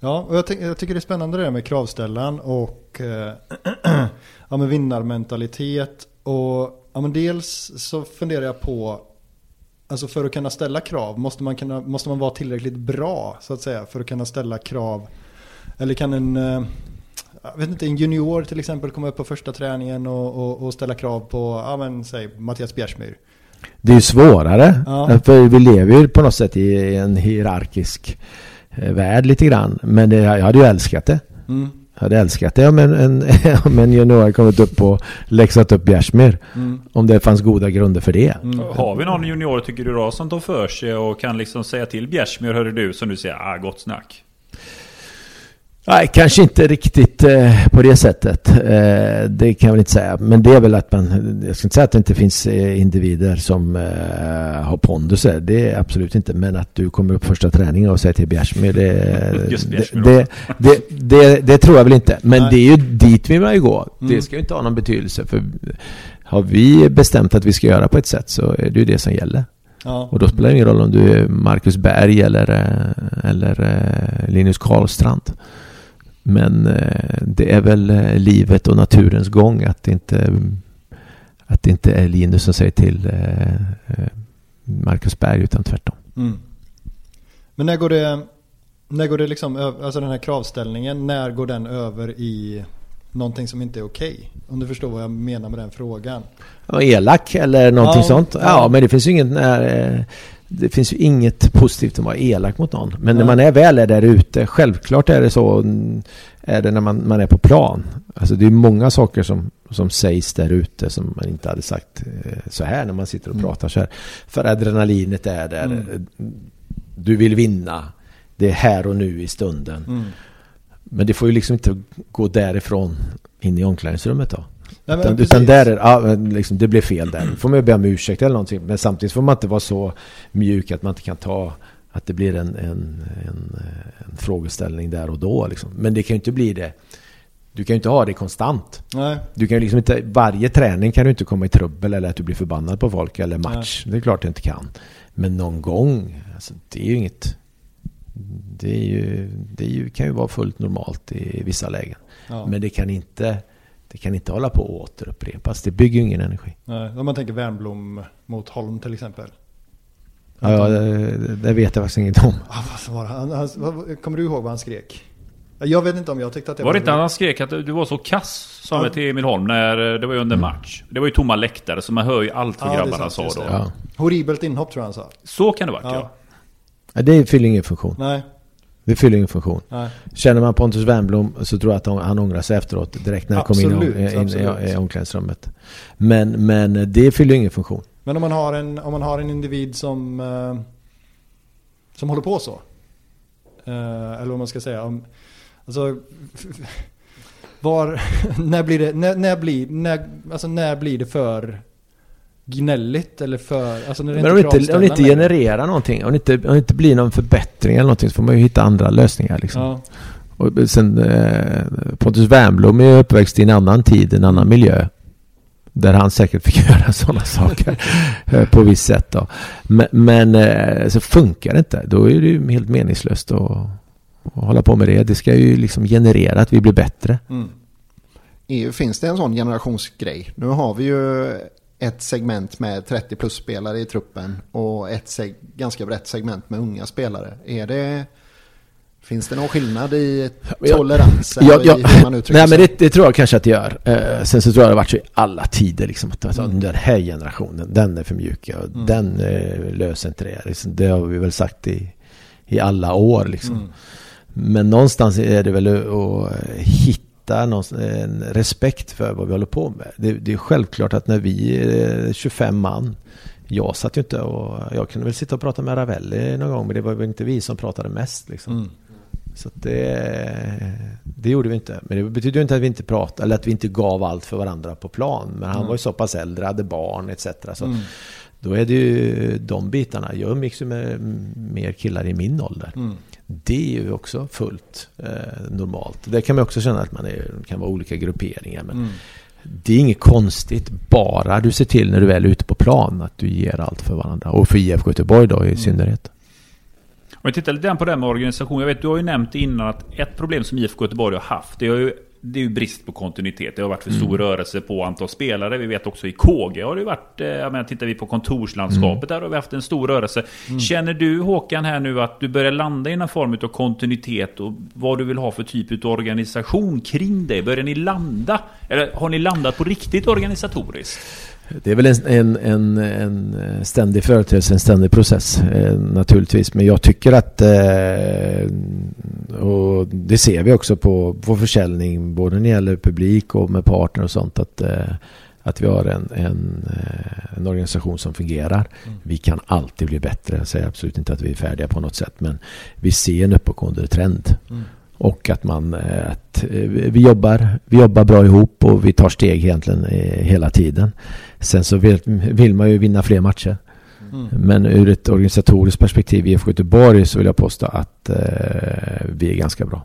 Ja, och jag, tänk, jag tycker det är spännande det där med kravställan och eh, *clears throat* ja, med vinnarmentalitet. Och ja, men dels så funderar jag på, alltså för att kunna ställa krav, måste man, kunna, måste man vara tillräckligt bra så att säga för att kunna ställa krav? Eller kan en, eh, jag vet inte, en junior till exempel komma upp på första träningen och, och, och ställa krav på, ja men säg Mattias Bjärsmyr. Det är ju svårare. Ja. För vi lever ju på något sätt i en hierarkisk eh, värld lite grann. Men det, jag hade ju älskat det. Mm, Jag hade älskat det om en, en, *laughs* om en junior kommit upp och läxat upp Bjärsmyr. mm, Om det fanns goda grunder för det. mm. Har vi någon junior tycker du då som tar för sig och kan liksom säga till Bjärsmyr, hörru du, som du säger, ah gott snack. Nej, kanske inte riktigt eh, på det sättet. Eh, det kan jag väl inte säga. Men det är väl att man, jag ska inte säga att det inte finns eh, individer som eh, har pondus. Det är absolut inte. Men att du kommer upp första träningen och säger till Bjärsmyr, det, *laughs* Just det, det, det, det, det tror jag väl inte. Men Nej. det är ju dit vi vill gå. Mm. Det ska ju inte ha någon betydelse. För har vi bestämt att vi ska göra på ett sätt så är det ju det som gäller. Ja. Och då spelar det ingen roll om du är Marcus Berg eller, eller Linus Karlstrand. Men eh, det är väl eh, livet och naturens gång att det inte, att det inte är Linus som säger till eh, Marcus Berg utan tvärtom. Mm. Men när går det, när går det liksom, alltså den här kravställningen, när går den över i någonting som inte är okej? Om du förstår vad jag menar med den frågan. Ja, elak eller någonting Ja, sånt. Ja, ja. men det finns ju inget eh, det finns ju inget positivt att vara elak mot någon. Men när man är väl är där ute, självklart är det så är det när man, man är på plan. Alltså det är många saker som, som sägs där ute som man inte hade sagt eh, så här när man sitter och Mm. pratar så här. För adrenalinet är där. Mm. Du vill vinna. Det är här och nu i stunden. Mm. Men det får ju liksom inte gå därifrån in i omklädningsrummet då. Nej, Utan, utan där är ja, liksom, det blev fel där. Får man ju be om ursäkt eller någonting. Men samtidigt får man inte vara så mjuk att man inte kan ta att det blir en, en, en, en frågeställning där och då. Liksom. Men det kan ju inte bli det. Du kan ju inte ha det konstant. Nej. Du kan ju liksom inte, varje träning kan du inte komma i trubbel eller att du blir förbannad på folk eller match. Det är klart du inte kan. Men någon gång, alltså, det är ju inget... Det, är ju, det är ju, kan ju vara fullt normalt i vissa lägen. Ja. Men det kan inte, det kan inte hålla på att återupprepas. Det bygger ju ingen energi. Nej. Om man tänker Wernbloom mot Holm till exempel. Ja, ja, det, det vet jag faktiskt inget om. Ah, vad var? Han, han, vad, kommer du ihåg vad han skrek? Jag vet inte om jag tyckte att det Var det inte han skrek att du var så kass, sa Ja. vi till Emil Holm, när det var under match. Det var ju tomma läktare, så man hör ju allt vad Ja, grabbarna sant, sa då. Ja. Horribelt inhopp tror jag han sa. Så kan det vara, Ja. ja. Ja, Det fyller ingen funktion. Nej. Det fyller ingen funktion. Nej. Känner man Pontus Wernbloom så tror jag att han, ångrar sig efteråt direkt när han kommer in, Absolut, in, absolut. i, i omklädningsrummet. Men, men det fyller ingen funktion. Men om man har en, om man har en individ som, eh, som håller på så. Eh, eller vad man ska säga. Om, alltså, *laughs* var, *laughs* när blir det, när, när, blir, när, alltså när blir det för gnälligt eller för... Alltså när det Men om det inte, om det inte genererar någonting, om det, inte, om det inte blir någon förbättring eller någonting så får man ju hitta andra lösningar liksom. Ja, Och sen eh, Pontus Wernbloom är ju uppväxt i en annan tid, en annan miljö. Där han säkert fick *laughs* göra sådana saker eh, på visst sätt då. Men, men eh, så funkar det inte. Då är det ju helt meningslöst att, att hålla på med det. Det ska ju liksom generera att vi blir bättre. mm. EU finns det en sån generationsgrej. Nu har vi ju ett segment med 30 plus spelare i truppen och ett ganska brett segment med unga spelare. Är det, finns det någon skillnad i Jag- toleransen Ja, och ja, i hur man uttrycker nej men det, det tror jag kanske att det gör. Eh, sen så tror jag det har varit så i alla tider liksom att alltså, Mm. den här generationen, den är för mjuk och Mm. den eh, löser inte det. Liksom, det har vi väl sagt i, i alla år liksom. Mm. Men någonstans är det väl att hitta någon, en respekt för vad vi håller på med. Det, det är självklart att när vi är 25 man jag satt ju inte och jag kunde väl sitta och prata med Ravelli någon gång men det var väl inte vi som pratade mest liksom. Mm. Så det, det gjorde vi inte. Men det betyder inte att vi inte pratade eller att vi inte gav allt för varandra på plan. Men han Mm. var ju så pass äldre, hade barn etc. Så Mm. då är det ju de bitarna. Jag umgicks ju med mer killar i min ålder. Mm. Det är ju också fullt eh, normalt. Det kan man också känna att man är, kan vara olika grupperingar. Men Mm. det är inget konstigt. Bara du ser till när du väl är ute på plan att du ger allt för varandra. Och för IFK Göteborg då i Mm. synnerhet. Om vi tittar lite grann på det här med organisation. Jag vet, du har ju nämnt innan att ett problem som IFK Göteborg har haft, det är ju, det är ju brist på kontinuitet. Det har varit för stor rörelse på antal spelare. Vi vet också i KG har det varit, eh, jag menar, tittar vi på kontorslandskapet, där har vi haft en stor rörelse. Känner du Håkan här nu att du börjar landa i någon form av kontinuitet och vad du vill ha för typ av organisation kring det? Börjar ni landa? Eller har ni landat på riktigt organisatoriskt? Det är väl en, en, en, en ständig företeelse, en ständig process eh, naturligtvis. Men jag tycker att, eh, och det ser vi också på, på försäljning, både när det gäller publik och med partner och sånt, att, eh, att vi har en, en, eh, en organisation som fungerar. Vi kan alltid bli bättre. Jag säger absolut inte att vi är färdiga på något sätt, men vi ser en uppåtgående trend. Mm. Och att man eh, att eh, vi jobbar, vi jobbar bra ihop och vi tar steg egentligen eh, hela tiden. Sen så vill, vill man ju vinna fler matcher. Mm. Men ur ett organisatoriskt perspektiv i IFK Göteborg så vill jag påstå att eh, vi är ganska bra.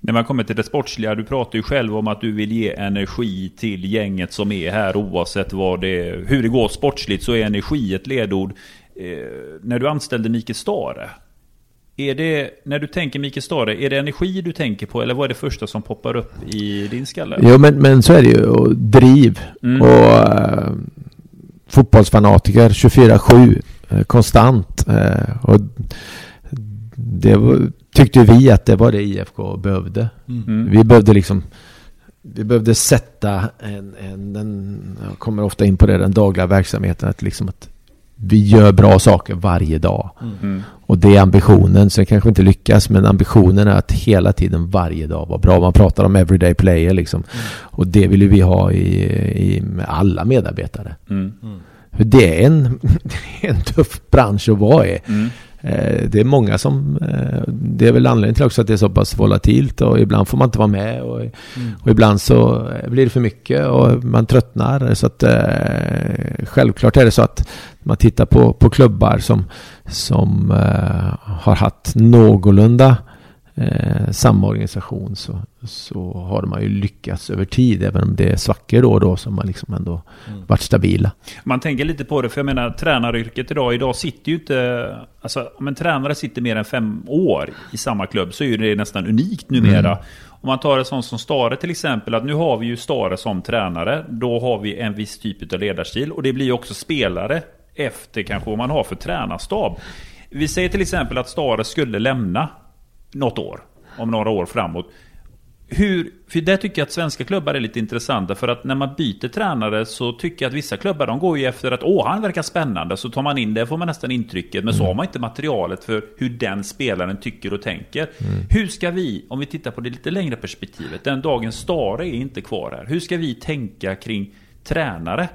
När man kommer till det sportsliga, du pratar ju själv om att du vill ge energi till gänget som är här oavsett vad det, hur det går sportsligt så är energi ett ledord. Eh, när du anställde Mikael Stare, är det, när du tänker Mikael Stare, är det energi du tänker på eller vad är det första som poppar upp i din skalle? Jo men, men så är det ju. Och driv. Mm. Och eh, fotbollsfanatiker 24-7. Eh, konstant. Eh, och det var, tyckte vi att det var det IFK behövde. Mm. Vi behövde liksom vi behövde sätta en, en, en jag kommer ofta in på det, den dagliga verksamheten. Att liksom att vi gör bra saker varje dag. Mm. Och det är ambitionen. Sen kanske inte lyckas, men ambitionen är att hela tiden, varje dag vara bra. Man pratar om everyday player liksom. Och det vill ju vi ha i, i, med alla medarbetare. Mm. För det är en, *laughs* det är en tuff bransch att vara i. Mm. Eh, Det är många som... eh, Det är väl anledningen till också att det är så pass volatilt och ibland får man inte vara med och, och ibland så eh, blir det för mycket och man tröttnar. Så att självklart är det så att man tittar på, på klubbar som, som har haft någorlunda eh, samma organisation så, så har man ju lyckats över tid även om det är svackor då och då som man liksom ändå varit stabila. Man tänker lite på det, för jag menar tränaryrket idag, idag sitter ju inte... Alltså om en tränare sitter mer än fem år i samma klubb så är det nästan unikt numera. Om man tar ett sånt som Stare till exempel, att nu har vi ju Stare som tränare, då har vi en viss typ av ledarstil och det blir ju också spelare efter kanske vad man har för tränarstab. Vi säger till exempel att Stare skulle lämna något år, om några år framåt. Hur, för där tycker jag att svenska klubbar är lite intressanta för att när man byter tränare så tycker jag att vissa klubbar de går ju efter att åh han verkar spännande så tar man in det får man nästan intrycket men så har man inte materialet för hur den spelaren tycker och tänker. Hur ska vi, om vi tittar på det lite längre perspektivet, den dagen Stare är inte kvar här, hur ska vi tänka kring tränare?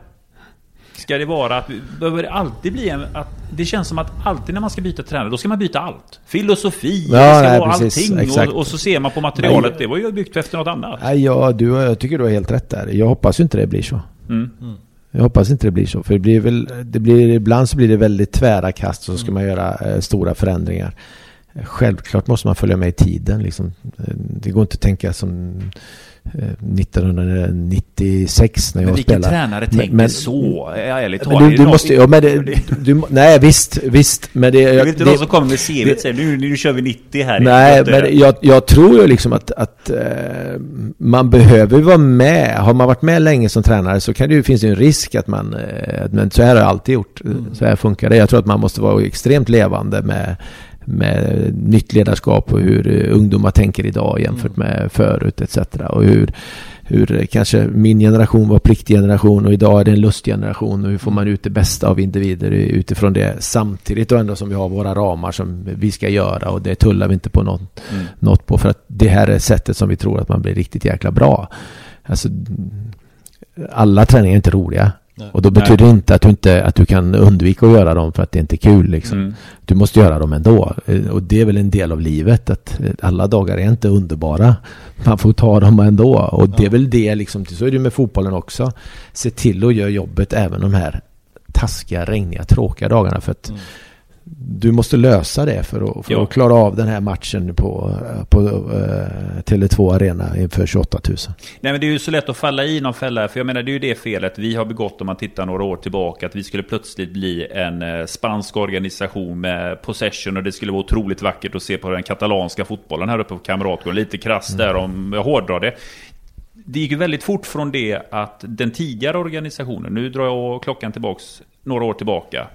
Ska det vara att... Behöver det alltid bli en... Att det känns som att alltid när man ska byta tränare, då ska man byta allt. Filosofi, Ja, det ska nej, vara precis, allting. Och, och så ser man på materialet, det var ju byggt efter något annat. Nej, ja, du, jag tycker du har helt rätt där. Jag hoppas ju inte det blir så. Mm. Jag hoppas inte det blir så. För det blir väl, det blir, ibland så blir det väldigt tvära kast och så ska man göra eh, stora förändringar. Självklart måste man följa med i tiden. Liksom. Eh, Det går inte att tänka som 1996 när Men jag vilken spelade. tränare Men- tänker men- så? Ärligt Men talat. du, du måste, ja, men det, du, nej visst, visst. Men det, Det är inte det- någon som kommer med CV och säger nu, nu kör vi 90 här. Nej, men jag, jag tror ju liksom att, att eh, man behöver vara med. Har man varit med länge som tränare så kan det ju, finns det ju en risk att man... Eh, men så här har jag alltid gjort. Så här funkar det. Jag tror att man måste vara extremt levande med, med nytt ledarskap och hur eh, ungdomar tänker idag jämfört med förut etc. Och hur, hur eh, kanske min generation var pliktgeneration och idag är det en lustgeneration och hur får man ut det bästa av individer utifrån det samtidigt och ändå som vi har våra ramar som vi ska göra och det tullar vi inte på något, Mm. något på för att det här är sättet som vi tror att man blir riktigt jäkla bra. Alltså, alla träningar är inte roliga. Nej. Och då betyder det inte att du, inte att du kan undvika att göra dem för att det inte är kul. Liksom. Mm. Du måste göra dem ändå. Eh, Och det är väl en del av livet. Att eh, alla dagar är inte underbara. Man får ta dem ändå. Och det är väl det liksom. Så är det med fotbollen också. Se till att göra jobbet även de här taskiga, regniga, tråkiga dagarna. För att Mm. Du måste lösa det för att, för Ja. att klara av den här matchen på, på uh, Tele2 Arena inför 28 000. Nej men det är ju så lätt att falla i någon fälla. För jag menar det är ju det felet vi har begått om man tittar några år tillbaka. Att vi skulle plötsligt bli en eh, spansk organisation med possession. Och det skulle vara otroligt vackert att se på den katalanska fotbollen här uppe på Kamratgården. Lite krasst där om jag hårdrar det. Det gick ju väldigt fort från det att den tidigare organisationen, nu drar jag klockan tillbaks några år tillbaka.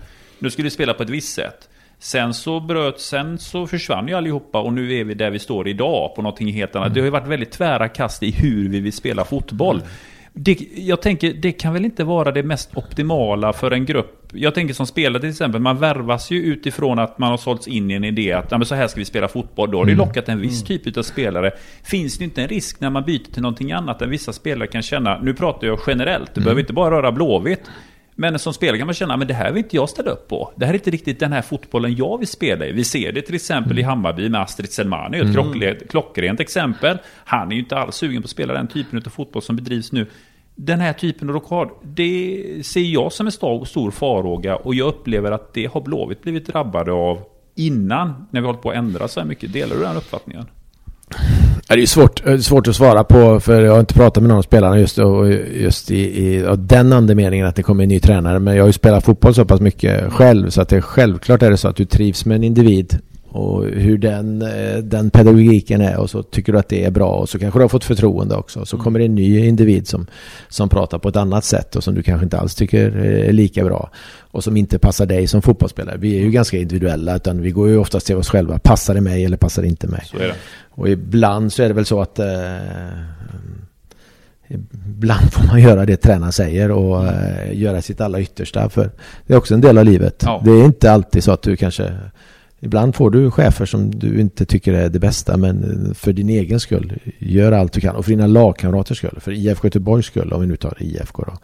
Nu skulle vi spela på ett visst sätt. Sen så bröt, sen så försvann ju allihopa och nu är vi där vi står idag på någonting helt annat. Det har ju varit väldigt tvära kast i hur vi vill spela fotboll. Det, jag tänker, det kan väl inte vara det mest optimala för en grupp. Jag tänker som spelare till exempel, man värvas ju utifrån att man har sålts in i en idé att "Ja, men så här ska vi spela fotboll. Då har det ju lockat en viss typ av spelare. Finns det inte en risk när man byter till någonting annat än vissa spelare kan känna, nu pratar jag generellt, det behöver inte bara röra Blåvitt. Men som spelare kan man känna, men det här vill inte jag ställa upp på. Det här är inte riktigt den här fotbollen jag vill spela i. Vi ser det till exempel i Hammarby med Astrid Selmani, ett klockle- klockrent exempel. Han är ju inte alls sugen på att spela den typen av fotboll som bedrivs nu. Den här typen av rockad, det ser jag som en stor, farhåga och jag upplever att det har Blåvitt blivit drabbade av innan, när vi hållit på att ändra så här mycket. Delar du den uppfattningen? Ja, det är svårt, eh, svårt att svara på för jag har inte pratat med någon av spelarna just, och just i, i den andemeningen att det kommer en ny tränare. Men jag har ju spelat fotboll så pass mycket själv så att det självklart är det så att du trivs med en individ och hur den, eh, den pedagogiken är och så tycker du att det är bra och så kanske du har fått förtroende också. Så kommer det en ny individ som, som pratar på ett annat sätt och som du kanske inte alls tycker är lika bra och som inte passar dig som fotbollsspelare. Vi är ju ganska individuella utan vi går ju oftast till oss själva. Passar det mig eller passar det inte mig? Så är det. Och ibland så är det väl så att eh, Ibland får man göra det tränaren säger och eh, göra sitt allra yttersta för det är också en del av livet. Ja. Det är inte alltid så att du kanske Ibland får du chefer som du inte tycker är det bästa men för din egen skull gör allt du kan och för dina lagkamraters skull. För IFK Göteborgs skull om vi nu tar IFK då.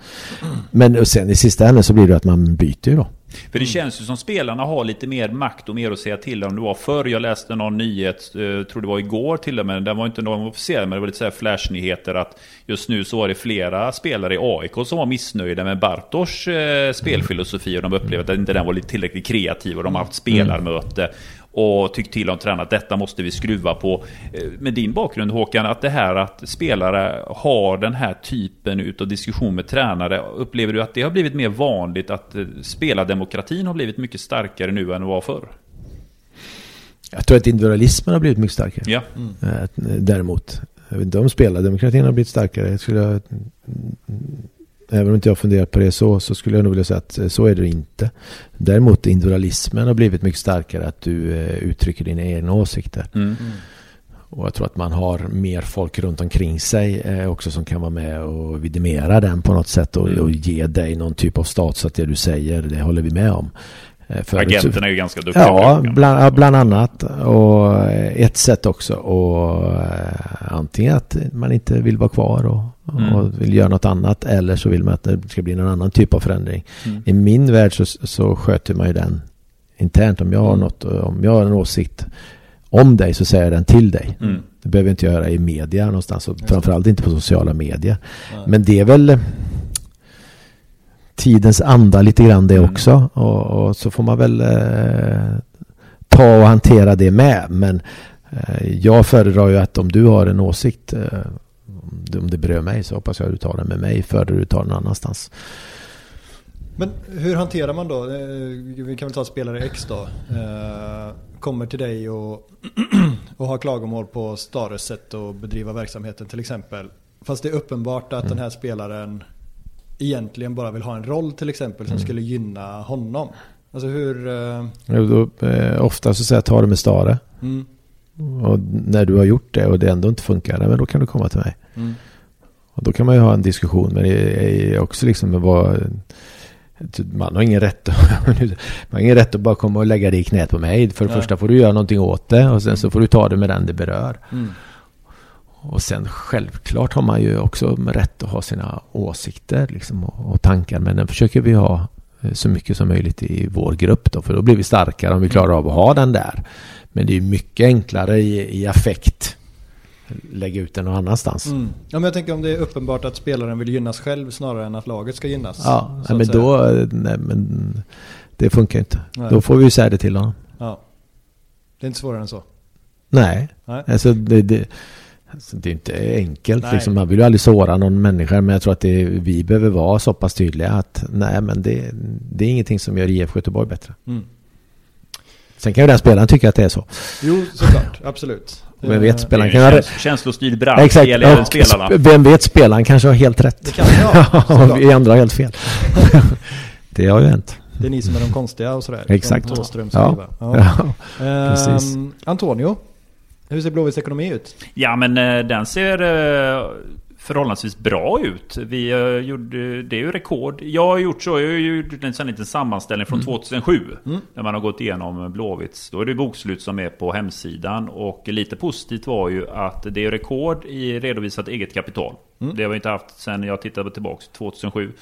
Men och sen i sista änden så blir det att man byter ju då. För det känns ju som spelarna har lite mer makt och mer att säga till om. Det var förr. Jag läste någon nyhet, eh, tror det var igår till och med, den var inte någon officiell, men det var lite så här flashnyheter att just nu så var det flera spelare i AIK som var missnöjda med Bartosz eh, spelfilosofi och de upplevde att inte den var tillräckligt kreativ och de har haft spelarmöte och tyckt till om tränaren att detta måste vi skruva på. Eh, Med din bakgrund Håkan, att det här att spelare har den här typen utav diskussion med tränare, upplever du att det har blivit mer vanligt att eh, spelardemokratin har blivit mycket starkare nu än det var förr? Jag tror att individualismen har blivit mycket starkare. Ja, Eh, Däremot, jag vet inte om spelardemokratin har blivit starkare. Jag skulle, även om inte jag funderat på det så, så skulle jag nog vilja säga att eh, så är det inte. Däremot individualismen har blivit mycket starkare. Att du eh, uttrycker dina egna åsikter. mm. Och jag tror att man har mer folk runt omkring sig eh, också som kan vara med och vidimera den på något sätt och, Mm. och ge dig någon typ av status att det du säger, det håller vi med om. Förut agenterna är ju ganska duktiga på Ja, bland, bland annat. Och ett sätt också. Och antingen att man inte vill vara kvar och, Mm. och vill göra något annat. Eller så vill man att det ska bli någon annan typ av förändring. Mm. I min värld så, så sköter man ju den internt. Om jag har Mm. något, om jag har en åsikt om dig så säger jag den till dig. Mm. Det behöver jag inte göra i media någonstans och framförallt inte på sociala medier. Nej. Men det är väl tidens anda lite grann det Mm. också. Och, och så får man väl eh, ta och hantera det med. Men eh, jag föredrar ju att om du har en åsikt, eh, om det- berör mig så hoppas jag att du tar den med mig före du tar den annanstans. Men hur hanterar man då? eh, Vi kan väl ta spelare X då. Eh, Kommer till dig och, *clears throat* och har klagomål på Stares sätt att bedriva verksamheten till exempel. Fast det är uppenbart att den här spelaren egentligen bara vill ha en roll till exempel som skulle gynna honom. Alltså hur... eh, Och Då, eh, ofta så säger jag ta det med Stare. Mm, Och när du har gjort det och det ändå inte funkar, men då kan du komma till mig. Mm, Och då kan man ju ha en diskussion. Men det är också liksom att vara... Man har ingen rätt att, *laughs* man ingen rätt att bara komma och lägga det i knät på mig. För det Nej. första får du göra någonting åt det och sen så får du ta det med den det berör. mm. Och sen självklart har man ju också rätt att ha sina åsikter liksom, och, och tankar. Men den försöker vi ha eh, så mycket som möjligt i vår grupp då. För då blir vi starkare om vi klarar av att ha den där. Men det är mycket enklare i, i affekt. Lägga ut den någon annanstans. Mm. Ja, men jag tänker om det är uppenbart att spelaren vill gynnas själv snarare än att laget ska gynnas. Ja, men säga. då... Nej, men det funkar inte. Nej. Då får vi ju säga det till honom. Ja. Det är inte svårare än så. Nej, Nej. alltså det, det, alltså det är inte enkelt. Nej. Liksom. Man vill ju aldrig såra någon människa. Men jag tror att det, vi behöver vara så pass tydliga att nej, men det, det är ingenting som gör IFK Göteborg bättre. Mm. Sen kan ju den spelaren tycka att det är så. Jo, såklart. Absolut. Vem vet, Eh, spelaren kan en ha... käns- Känslostyrd bransch. Exakt. Det gäller spelarna. sp- vem vet, spelaren kanske har helt rätt. Det kan *laughs* jag vi andra har helt fel. *laughs* det har ju hänt. Det är ni som är de konstiga och sådär. Exakt. Från Thåströms Ja. Ja. *laughs* Ja. Ehm, precis. Antonio, hur ser Blåvitts ekonomi ut? Ja men eh, den ser eh, förhållandevis bra ut. Vi eh, gjorde, det är ju rekord. Jag har gjort så, jag har gjort en sån liten sammanställning från 2007. Mm. Där man har gått igenom Blåvitts. Då är det bokslut som är på hemsidan. Och lite positivt var ju att det är rekord i redovisat eget kapital. Mm. Det har vi inte haft sedan jag tittade tillbaka 2007.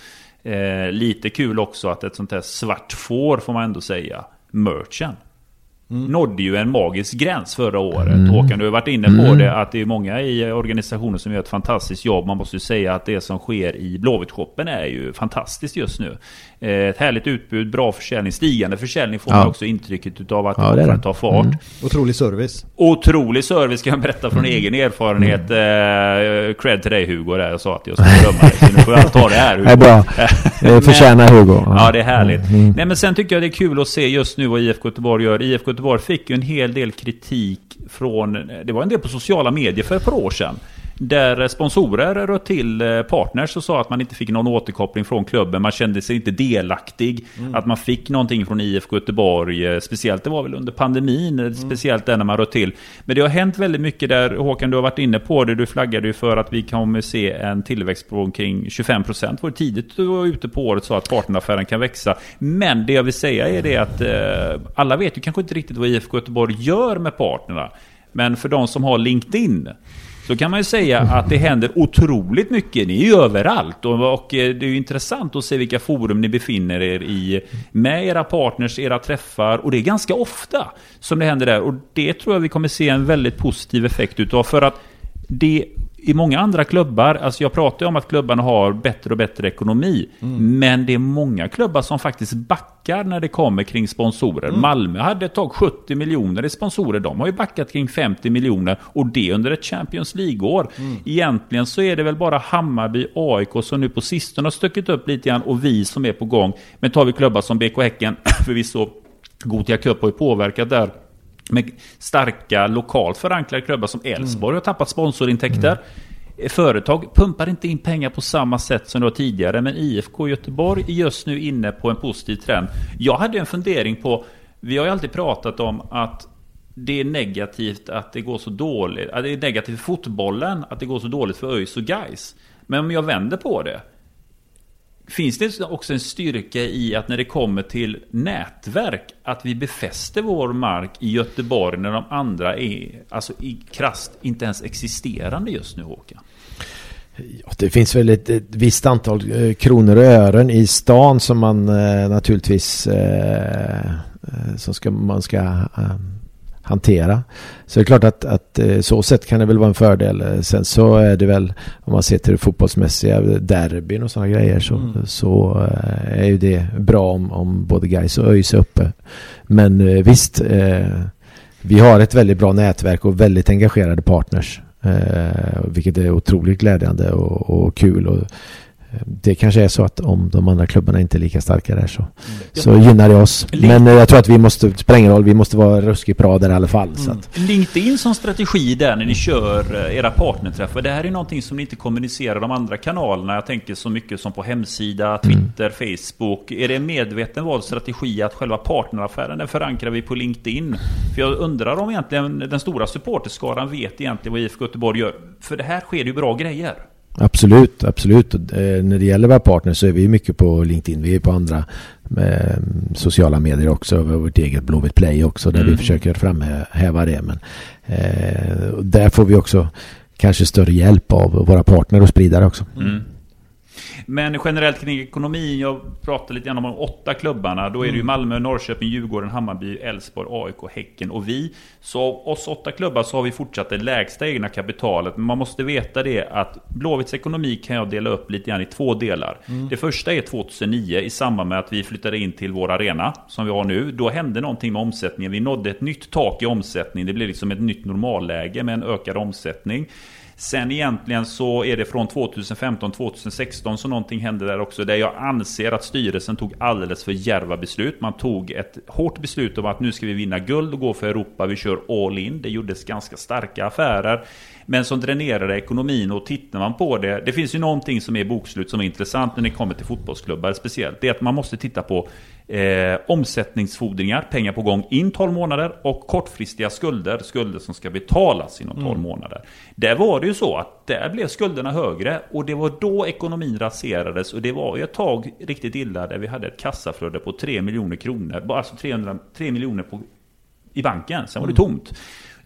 Eh, lite kul också att ett sånt här svart får får man ändå säga. Merchen. Nådde ju en magisk gräns förra året. Håkan, du har varit inne på Mm. det. Att det är många i organisationer som gör ett fantastiskt jobb. Man måste ju säga att det som sker i Blåvitt-shoppen är ju fantastiskt just nu. Eh, Ett härligt utbud, bra försäljning, stigande försäljning får Ja. man också intrycket utav att Ja, det kommer att ta fart. Mm. Otrolig service. Otrolig service kan jag berätta från Mm. egen erfarenhet. Eh, cred till dig Hugo där. Jag sa att jag skulle berömma dig. Så nu får jag ta det här Hugo. *laughs* Det är bra. Det förtjänar Hugo. Ja, det är härligt. Mm. Nej, men sen tycker jag det är kul att se just nu vad IFK Göteborg gör. IFK Göteborg fick ju en hel del kritik från... Det var en del på sociala medier för ett par år sedan. Där sponsorer röt till eh, partners och sa att man inte fick någon återkoppling från klubben. Man kände sig inte delaktig. Att man fick någonting från IFK Göteborg. eh, Speciellt, det var väl under pandemin. eh, Speciellt där när man röt till. Men det har hänt väldigt mycket där. Håkan, du har varit inne på det. Du flaggade ju för att vi kommer se en tillväxt på omkring 25%. Det var tidigt du var ute på året så att partneraffären kan växa. Men det jag vill säga är det att eh, alla vet ju kanske inte riktigt vad IFK Göteborg gör med partnerna. Men för de som har LinkedIn så kan man ju säga att det händer otroligt mycket. Ni är ju överallt. Och, och eh, det är ju intressant att se vilka forum ni befinner er i med era partners, era träffar. Och det är ganska ofta som det händer där. Och det tror jag vi kommer se en väldigt positiv effekt utav. För att det i många andra klubbar, alltså jag pratar ju om att klubbarna har bättre och bättre ekonomi. Men det är många klubbar som faktiskt backar när det kommer kring sponsorer. Malmö hade ett tag 70 miljoner i sponsorer. De har ju backat kring 50 miljoner och det under ett Champions League-år. Egentligen så är det väl bara Hammarby, AIK som nu på sistone har stuckit upp lite grann och vi som är på gång. Men tar vi klubbar som BK Häcken, *clears throat* förvisso Gothia Cup har ju påverkat där med starka lokalt förankrade klubbar som Elfsborg har tappat sponsorintäkter. Företag pumpar inte in pengar på samma sätt som det var tidigare, men IFK Göteborg är just nu inne på en positiv trend. Jag hade en fundering på, vi har ju alltid pratat om att det är negativt att det går så dåligt, att det är negativt för fotbollen att det går så dåligt för ÖIS och Gais. Men om jag vänder på det, Finns det också en styrka i att när det kommer till nätverk att vi befäster vår mark i Göteborg när de andra är alltså i krasst inte ens existerande just nu Håkan? Ja, det finns väl ett, ett visst antal eh, kronor och ören i stan som man eh, naturligtvis eh, eh som ska, man ska eh, hantera. Så det är klart att, att eh, så sätt kan det väl vara en fördel. Sen så är det väl om man ser till det fotbollsmässiga derbyn och sådana grejer så, mm. så är ju det bra om, om både Gais och ÖIS är uppe. Men visst, vi har ett väldigt bra nätverk och väldigt engagerade partners. Eh, vilket är otroligt glädjande och, och kul. Och, eh, det kanske är så att om de andra klubbarna inte är lika starka där så, mm. så gynnar det oss. Men eh, jag tror att vi måste, ingen roll, vi måste vara ruskigt bra där i alla fall. Mm. LinkedIn som strategi där när ni kör eh, era partnerträffar. Det här är någonting som ni inte kommunicerar de andra kanalerna. Jag tänker så mycket som på hemsida, mm. Twitter, mm. Facebook. Är det en medveten vald strategi att själva partneraffären den förankrar vi på LinkedIn? För jag undrar om egentligen den stora supporterskaran vet egentligen vad IFK Göteborg gör. För det här sker ju bra grejer. Absolut, absolut. Eh, när det gäller våra partners så är vi mycket på LinkedIn. Vi är på andra mm, sociala medier också. Vi har vårt eget Blåvitt Play också där mm. vi försöker framhäva det. Men eh, där får vi också kanske större hjälp av våra partner och spridare också. Mm. Men generellt kring ekonomin, jag pratar lite grann om de åtta klubbarna. Då är det ju mm. Malmö, Norrköping, Djurgården, Hammarby, Elfsborg, AIK, Häcken och vi. Så av oss åtta klubbar så har vi fortsatt det lägsta egna kapitalet. Men man måste veta det att Blåvitts ekonomi kan jag dela upp lite grann i två delar. Mm. Det första är 2009 i samband med att vi flyttade in till vår arena som vi har nu. Då hände någonting med omsättningen. Vi nådde ett nytt tak i omsättning. Det blev liksom ett nytt normalläge med en ökad omsättning. Sen egentligen så är det från 2015-2016 som någonting hände där också. Där jag anser att styrelsen tog alldeles för djärva beslut. Man tog ett hårt beslut om att nu ska vi vinna guld och gå för Europa. Vi kör all in. Det gjordes ganska starka affärer. Men som dränerade ekonomin och tittar man på det. Det finns ju någonting som är bokslut som är intressant när det kommer till fotbollsklubbar speciellt. Det är att man måste titta på eh, omsättningsfordringar, pengar på gång in 12 månader och kortfristiga skulder, skulder som ska betalas inom 12 mm. månader. Där var det ju så att där blev skulderna högre och det var då ekonomin raserades och det var ju ett tag riktigt illa där vi hade ett kassaflöde på 3 miljoner kronor, alltså 300, 3 miljoner på, i banken, sen var det mm. tomt.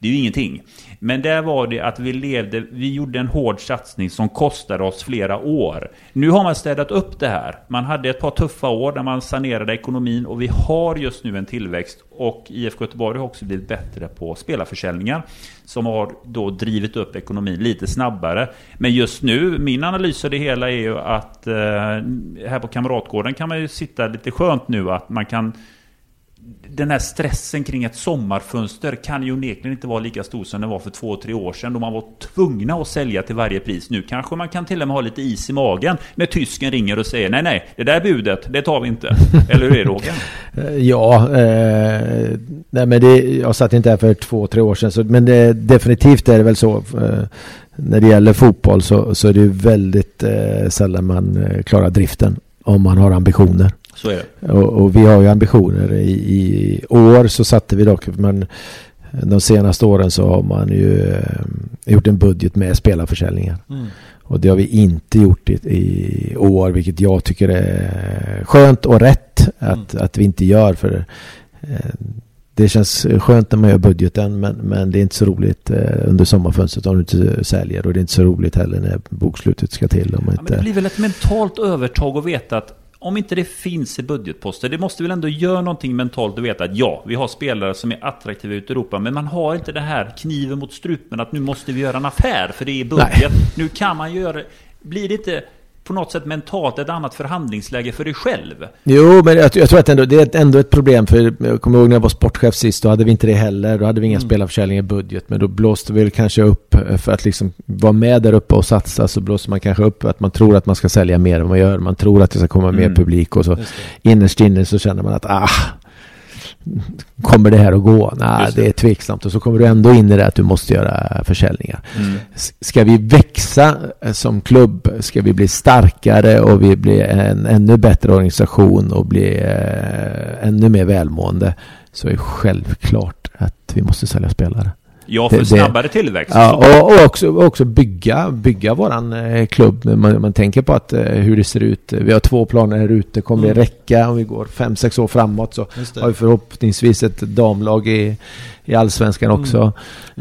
Det är ju ingenting. Men där var det att vi levde, vi gjorde en hård satsning som kostade oss flera år. Nu har man städat upp det här. Man hade ett par tuffa år där man sanerade ekonomin och vi har just nu en tillväxt. Och IFK Göteborg har också blivit bättre på spelarförsäljningar. Som har då drivit upp ekonomin lite snabbare. Men just nu, min analys av det hela är ju att eh, här på Kamratgården kan man ju sitta lite skönt nu att man kan den här stressen kring ett sommarfönster kan ju onekligen inte vara lika stor som den var för två, tre år sedan då man var tvungna att sälja till varje pris. Nu kanske man kan till och med ha lite is i magen när tysken ringer och säger nej, nej, det där budet, det tar vi inte. *laughs* Eller hur är det Håkan? ja, eh, nej men det, jag satt inte här för två, tre år sedan, så, men det, definitivt är det väl så. Eh, när det gäller fotboll så, så är det ju väldigt eh, sällan man eh, klarar driften om man har ambitioner. Så är det. Och, och, vi har ju ambitioner. I, I, år så satte vi dock, men de senaste åren så har man ju eh, gjort en budget med spelarförsäljningar. Mm. Och det har vi inte gjort i, i, år, vilket jag tycker är skönt och rätt att, mm. att vi inte gör. För eh, det känns skönt när man gör budgeten men, men det är inte så roligt eh, under sommarfönstret om du inte säljer och det är inte så roligt heller när bokslutet ska till. Om ja, inte... det blir väl ett mentalt övertag att veta att om inte det finns i budgetposter, det måste väl ändå göra någonting mentalt att veta att ja, vi har spelare som är attraktiva ute i Europa, men man har inte det här kniven mot strupen att nu måste vi göra en affär för det är budget. Nej. Nu kan man göra, blir det inte på något sätt mentalt ett annat förhandlingsläge för dig själv. Jo, men jag, jag tror att ändå, det är ändå ett problem. För jag kommer ihåg när jag var sportchef sist, då hade vi inte det heller. Då hade vi inga mm. spelarförsäljning i budget. Men då blåste vi kanske upp, eh, för att liksom vara med där uppe och satsa, så blåser man kanske upp att man tror att man ska sälja mer än man gör. Man tror att det ska komma mm. mer publik och så innerst inne så känner man att ah, Kommer det här att gå? Nej, det. det. är tveksamt. Och så kommer du ändå in i det att du måste göra försäljningar. Mm. Ska vi växa eh, som klubb, ska vi bli starkare och vi blir en ännu bättre organisation och bli eh, ännu mer välmående så är det självklart att vi måste sälja spelare. Ja, för det, snabbare tillväxt. Ja, och, och, också, också bygga, bygga våran eh, klubb. Man, man tänker på att, eh, hur det ser ut. Vi har två planer här ute. Kommer mm. det räcka om vi går fem, sex år framåt så har vi förhoppningsvis ett damlag i, i allsvenskan mm. också.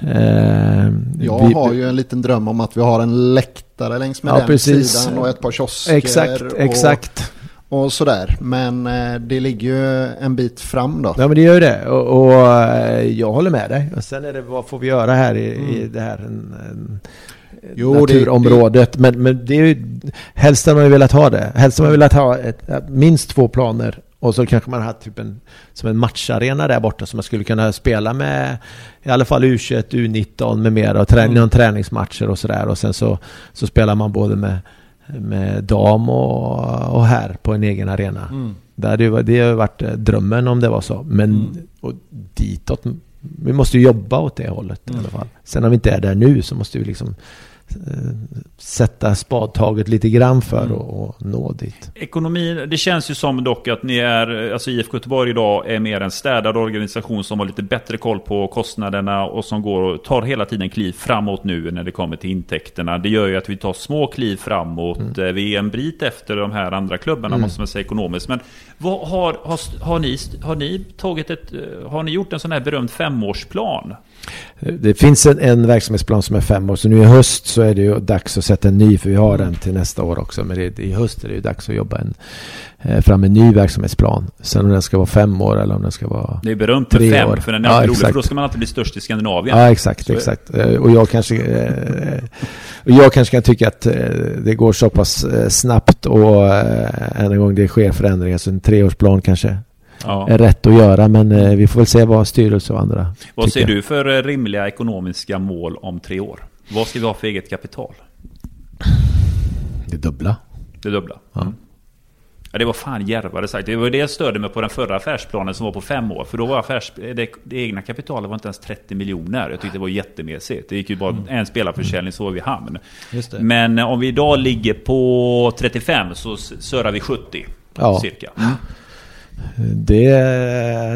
Mm. Eh, jag vi, har ju en liten dröm om att vi har en läktare längs med Ja, den precis. sidan och ett par kiosker. Exakt, och, exakt. Och sådär. Men eh, det ligger ju en bit fram då. Ja men det gör ju det och, och eh, jag håller med dig. Och sen är det vad får vi göra här i, i det här en, en Jo, det- naturområdet. Men, men det är ju, helst hade man ju velat ha det. Helst hade man velat ha ett, minst två planer. Och så kanske man hade typ en, som en matcharena där borta som man skulle kunna spela med i alla fall U21, U19 med mera och trä, Mm. träningsmatcher och sådär. Och sen så, så spelar man både med, med dam och, och här på en egen arena. Mm. Det hade det har varit eh, drömmen om det var så. Men Mm. och ditåt, vi måste ju jobba åt det hållet i Mm. alla fall. Sen om vi inte är där nu så måste vi liksom sätta spadtaget lite grann för Mm. att och nå dit. Ekonomin, det känns ju som dock att ni är, alltså IFK Göteborg idag är mer en städad organisation som har lite bättre koll på kostnaderna och som går och tar hela tiden kliv framåt nu när det kommer till intäkterna. Det gör ju att vi tar små kliv framåt. Eh, Vi är en bit efter de här andra klubbarna Mm. måste man säga ekonomiskt. Men vad har, har, har, ni, har ni tagit ett, eh, har ni gjort en sån här berömd femårsplan? Det finns en, en verksamhetsplan som är fem år, så nu i höst så är det ju dags att sätta en ny, för vi har den till nästa år också. Men det, i höst är det ju dags att jobba en, eh, fram en ny verksamhetsplan. Sen om den ska vara fem år eller om den ska vara... Det är berömt Tre fem, år. för den är Ja, rolig, för då ska man alltid bli störst i Skandinavien. Ja, exakt, Så exakt. Eh, Och jag kanske, eh, och jag kanske kan tycka att eh, det går så pass eh, snabbt och eh, än en gång det sker förändringar så en treårsplan kanske Ja. är rätt att göra. Men eh, vi får väl se vad styrelse och andra Vad ser tycker. du för eh, rimliga ekonomiska mål om tre år? Vad ska vi ha för eget kapital? Det dubbla. Det dubbla? Ja. Mm. Ja, det var fan djärvare sagt. Det var det jag störde mig på den förra affärsplanen som var på fem år. För då var affärs, det, det egna kapitalet var inte ens 30 miljoner. Jag tyckte det var jättemesigt. Det gick ju bara en spelarförsäljning så var vi i hamn. Men eh, om vi idag ligger på 35 så s- surrar vi 70. Ja. Cirka. Det, det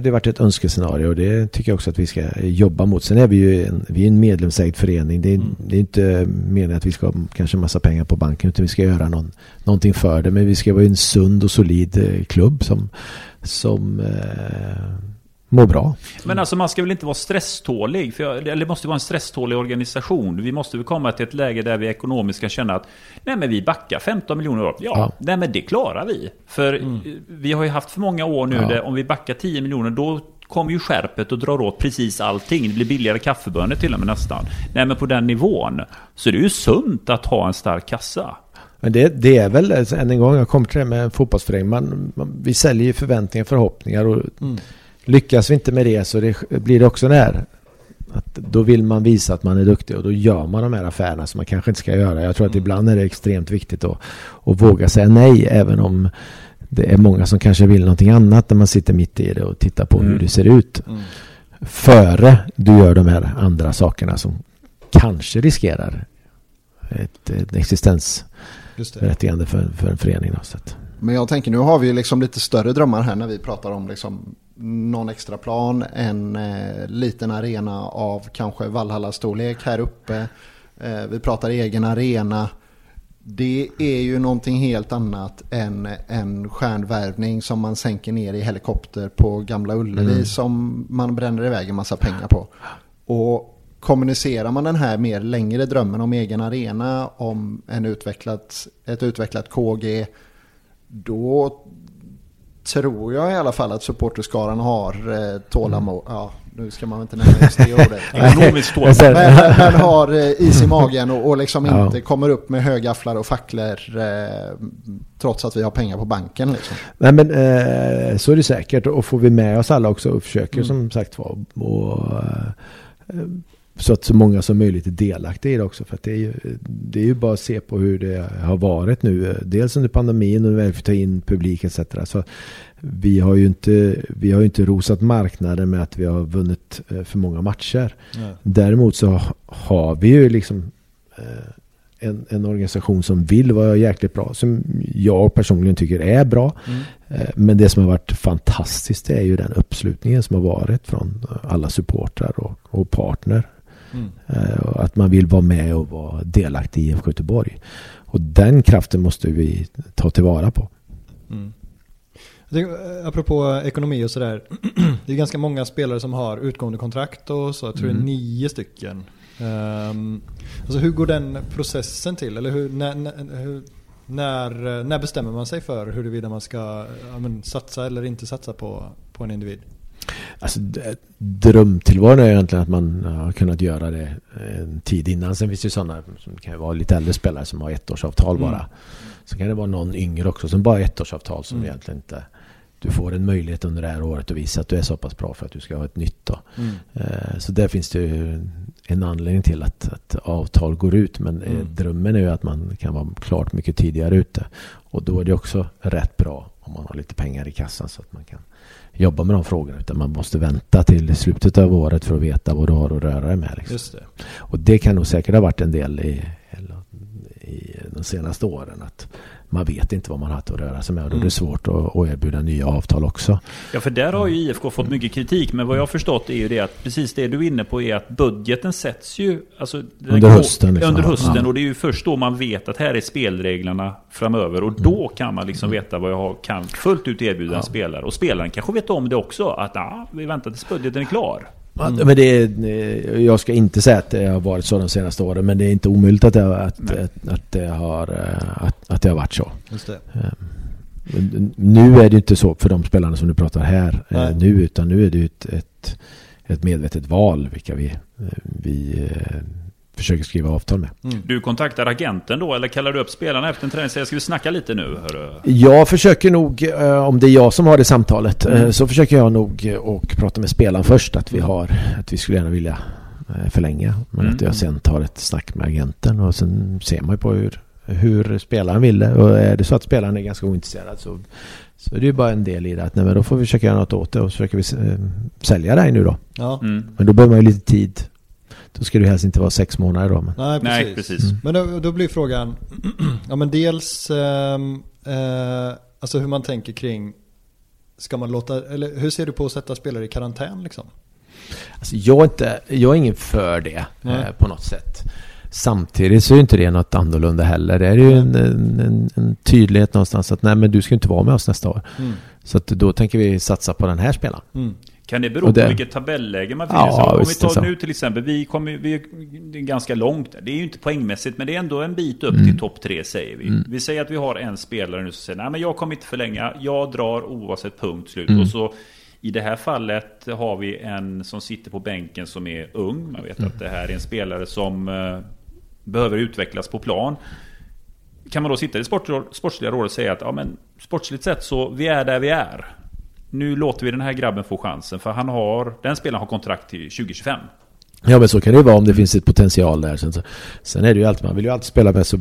har varit ett önskescenario och det tycker jag också att vi ska jobba mot. Sen är vi ju en, vi är en medlemsägd förening. Det är, det är inte meningen att vi ska ha kanske massa pengar på banken utan vi ska göra någon, någonting för det. Men vi ska vara en sund och solid eh, klubb som, som eh, mår bra. Men alltså man ska väl inte vara stresstålig? För jag, eller det måste vara en stresstålig organisation. Vi måste väl komma till ett läge där vi ekonomiskt kan känna att nej men vi backar 15 miljoner år. Ja, Ja. nej men det klarar vi. För eh, vi har ju haft för många år nu Ja. där om vi backar 10 miljoner då kommer ju skärpet och drar åt precis allting. Det blir billigare kaffebönor till och med nästan. Nej men på den nivån så är det ju sunt att ha en stark kassa. Men det, det är väl, alltså, än en gång, jag kommer till det med en fotbollsförening. Man, man, vi säljer ju förväntningar och förhoppningar. Och Mm. Lyckas vi inte med det så det, blir det också där. Att då vill man visa att man är duktig och då gör man de här affärerna som man kanske inte ska göra. Jag tror att ibland är det extremt viktigt att, att våga säga nej även om det är många som kanske vill någonting annat när man sitter mitt i det och tittar på hur Mm. det ser ut. Mm. Före du gör de här andra sakerna som kanske riskerar ett, ett existensberättigande för, för en förening. Då, Men jag tänker nu har vi ju liksom lite större drömmar här när vi pratar om liksom någon extra plan, en eh, liten arena av kanske Valhalla-storlek här uppe. Eh, vi pratar egen arena. Det är ju någonting helt annat än en stjärnvärvning som man sänker ner i helikopter på Gamla Ullevi Mm. som man bränner iväg en massa pengar på. Och kommunicerar man den här mer längre drömmen om egen arena, om en utvecklat, ett utvecklat KG, då tror jag i alla fall att supporterskaran har eh, tålamod. Ja, nu ska man inte nämna just det ordet. *laughs* Ekonomiskt tålamod. Men, men har eh, is i magen och, och liksom Ja. inte kommer upp med högafflar och facklor eh, trots att vi har pengar på banken. Liksom. Nej men eh, så är det säkert och får vi med oss alla också och försöker Mm. som sagt var och, eh, så att så många som möjligt är delaktiga i det också. För det är ju, det är ju bara att se på hur det har varit nu. Dels under pandemin och när vi får ta in publik etc. Så vi har ju inte, vi har inte rosat marknaden med att vi har vunnit eh, för många matcher. Ja. Däremot så har vi ju liksom eh, en, en organisation som vill vara jäkligt bra. Som jag personligen tycker är bra. Mm. Eh, Men det som har varit fantastiskt är ju den uppslutningen som har varit från alla supportrar och, och partner. Mm. Eh, Att man vill vara med och vara delaktig i IFK Göteborg. Och den kraften måste vi ta tillvara på. Mm. Tänker, eh, apropå ekonomi och sådär. *clears throat* Det är ganska många spelare som har utgående kontrakt och så. Jag tror det är Mm. nio stycken. Um, alltså hur går den processen till? Eller hur, när, när, hur, när, när bestämmer man sig för huruvida man ska ja, men, satsa eller inte satsa på, på en individ? Alltså, drömtillvaron är egentligen att man har kunnat göra det en tid innan. Sen finns det ju sådana som kan vara lite äldre spelare som har ettårsavtal bara. Mm. Sen kan det vara någon yngre också som bara har ettårsavtal som mm. egentligen inte du får en möjlighet under det här året att visa att du är så pass bra för att du ska ha ett nytt. Då. Mm. Eh, så där finns det ju en anledning till att, att avtal går ut. Men eh, mm. drömmen är ju att man kan vara klart mycket tidigare ute. Och då är det också rätt bra om man har lite pengar i kassan så att man kan jobba med de frågorna. Utan man måste vänta till slutet av året för att veta vad du har att röra dig med. Liksom. Det. Och det kan nog säkert ha varit en del i, i de senaste åren. Att man vet inte vad man har att röra sig med. Och då är det mm. svårt att, att erbjuda nya avtal också. Ja, för där har ju IFK fått mycket kritik. Men vad jag har förstått är ju det att precis det du är inne på är att budgeten sätts ju alltså, under hösten. Liksom. Under hösten ja. och det är ju först då man vet att här är spelreglerna framöver. Och då mm. kan man liksom veta vad jag kan fullt ut erbjuda ja. en spelare. Och spelaren kanske vet om det också. Att ah, vi väntar tills budgeten är klar. Mm. Men det är, jag ska inte säga att det har varit så de senaste åren men det är inte omöjligt att det, att, att, att det, har, eh, att, att det har varit så. Ehm, nu är det inte så för de spelarna som du pratar här eh, Nej. nu utan nu är det ett, ett, ett medvetet val vilka vi, vi eh, försöker skriva avtal med. Mm. Du kontaktar agenten då eller kallar du upp spelarna efter en träning och säger ska vi snacka lite nu? Hörru? Jag försöker nog, eh, om det är jag som har det samtalet, eh, mm. så försöker jag nog eh, och prata med spelaren först att vi har, att vi skulle gärna vilja förlänga. Men mm. att jag sen tar ett snack med agenten och sen ser man ju på hur, hur spelaren vill det. Och är det så att spelaren är ganska ointresserad så, så är det ju bara en del i det. Att nej, men då får vi försöka göra något åt det och så försöker vi sälja dig nu då. Ja. Mm. Men då behöver man ju lite tid då ska det helst inte vara sex månader då. Men. Nej, precis. Nej, precis. Mm. Men då, då, blir frågan, *clears throat* ja men dels eh, eh, alltså hur man tänker kring, ska man låta, eller hur ser du på att sätta spelare i karantän liksom? Alltså jag, är inte, jag är ingen för det eh, på något sätt. Samtidigt så är inte det något annorlunda heller. Det är ju en, en, en, tydlighet någonstans att nej men du ska inte vara med oss nästa år. Mm. Så att då tänker vi satsa på den här spelaren. Mm. Kan det bero det, på vilket tabelläge man befinner sig ja, Om vi tar nu till exempel, vi kommer vi, är ganska långt. Det är ju inte poängmässigt, men det är ändå en bit upp mm. till topp tre säger vi. Mm. Vi säger att vi har en spelare nu som säger, nej men jag kommer inte förlänga, jag drar oavsett punkt slut. Mm. Och så i det här fallet har vi en som sitter på bänken som är ung. Man vet mm. att det här är en spelare som uh, behöver utvecklas på plan. Kan man då sitta i det sportsliga rådet och säga att ja, men, sportsligt sett så vi är där vi är nu låter vi den här grabben få chansen. För han har, den spelaren har kontrakt till 2025. Ja men så kan det ju vara om det finns ett potential där. Sen, sen är det ju alltid, man vill ju alltid spela med så,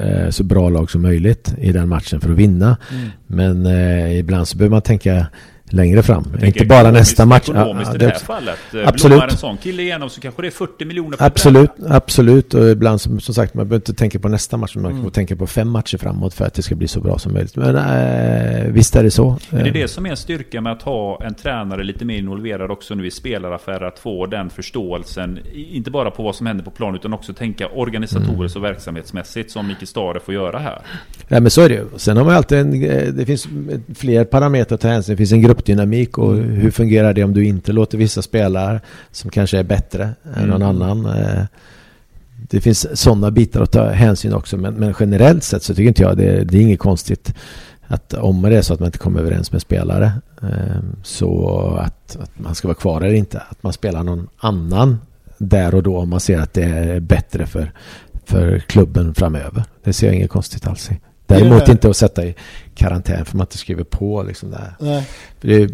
eh, så bra lag som möjligt i den matchen för att vinna. Mm. Men eh, ibland så behöver man tänka längre fram. Inte bara nästa match. Ekonomiskt ja, i det här fallet. Absolut. Blommar en sån kille igenom så kanske det är 40 miljoner per Absolut, absolut. Och ibland som, som sagt, man behöver inte tänka på nästa match. Man mm. får tänka på fem matcher framåt för att det ska bli så bra som möjligt. Men äh, visst är det så. Men det är det som är styrka med att ha en tränare lite mer involverad också nu i spelaraffärer. Att få den förståelsen. Inte bara på vad som händer på plan utan också tänka organisatoriskt mm. och verksamhetsmässigt som Micke Stare får göra här. Ja men så är det ju. Sen har man alltid en, eh, det finns fler parametrar att ta hänsyn. Det finns en gruppdynamik och mm. hur fungerar det om du inte låter vissa spelare som kanske är bättre än någon mm. annan. Eh, det finns sådana bitar att ta hänsyn också men, men generellt sett så tycker inte jag det, det är inget konstigt att om det är så att man inte kommer överens med spelare eh, så att, att man ska vara kvar eller inte. Att man spelar någon annan där och då om man ser att det är bättre för, för klubben framöver. Det ser jag inget konstigt alls i. Däremot inte att sätta karantän för man inte skriver på liksom där. Nej. Det, är,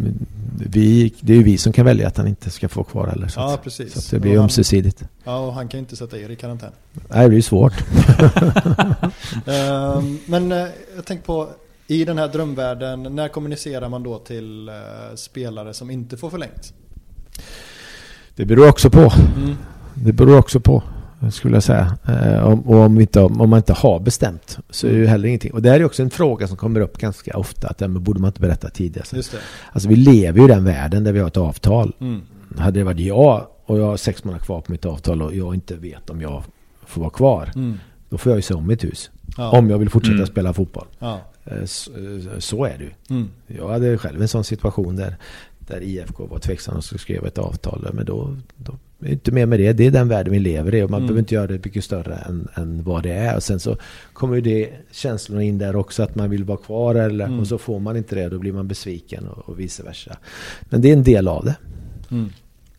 vi, det är ju vi som kan välja att han inte ska få kvar heller. Så, ja, att, precis. så att det blir och ömsesidigt. ja, och han kan inte sätta er i karantän. Nej, det blir svårt. um, *laughs* men uh, jag tänker på, i den här drömvärlden, när kommunicerar man då till uh, spelare som inte får förlängt? Det beror också på. Mm. Det beror också på skulle jag säga. Eh, och om, inte, om man inte har bestämt så är det ju heller ingenting. Och det här är också en fråga som kommer upp ganska ofta. Att, men borde man inte berätta tidigare? Just det. Alltså vi lever ju i den världen där vi har ett avtal. Mm. Hade det varit jag och jag har sex månader kvar på mitt avtal och jag inte vet om jag får vara kvar. Mm. Då får jag ju se om mitt hus. Ja. Om jag vill fortsätta mm. spela fotboll. Ja. Eh, så, eh, så, är det ju. Mm. Jag hade själv en sån situation där, där IFK var tveksam och skulle skriva ett avtal. Men då, då är inte mer med det. Det är den världen vi lever i och man Mm. behöver inte göra det mycket större än, än vad det är. Och sen så kommer ju det känslorna in där också att man vill vara kvar eller, Mm. och så får man inte det. Då blir man besviken och, och vice versa. Men det är en del av det. Mm.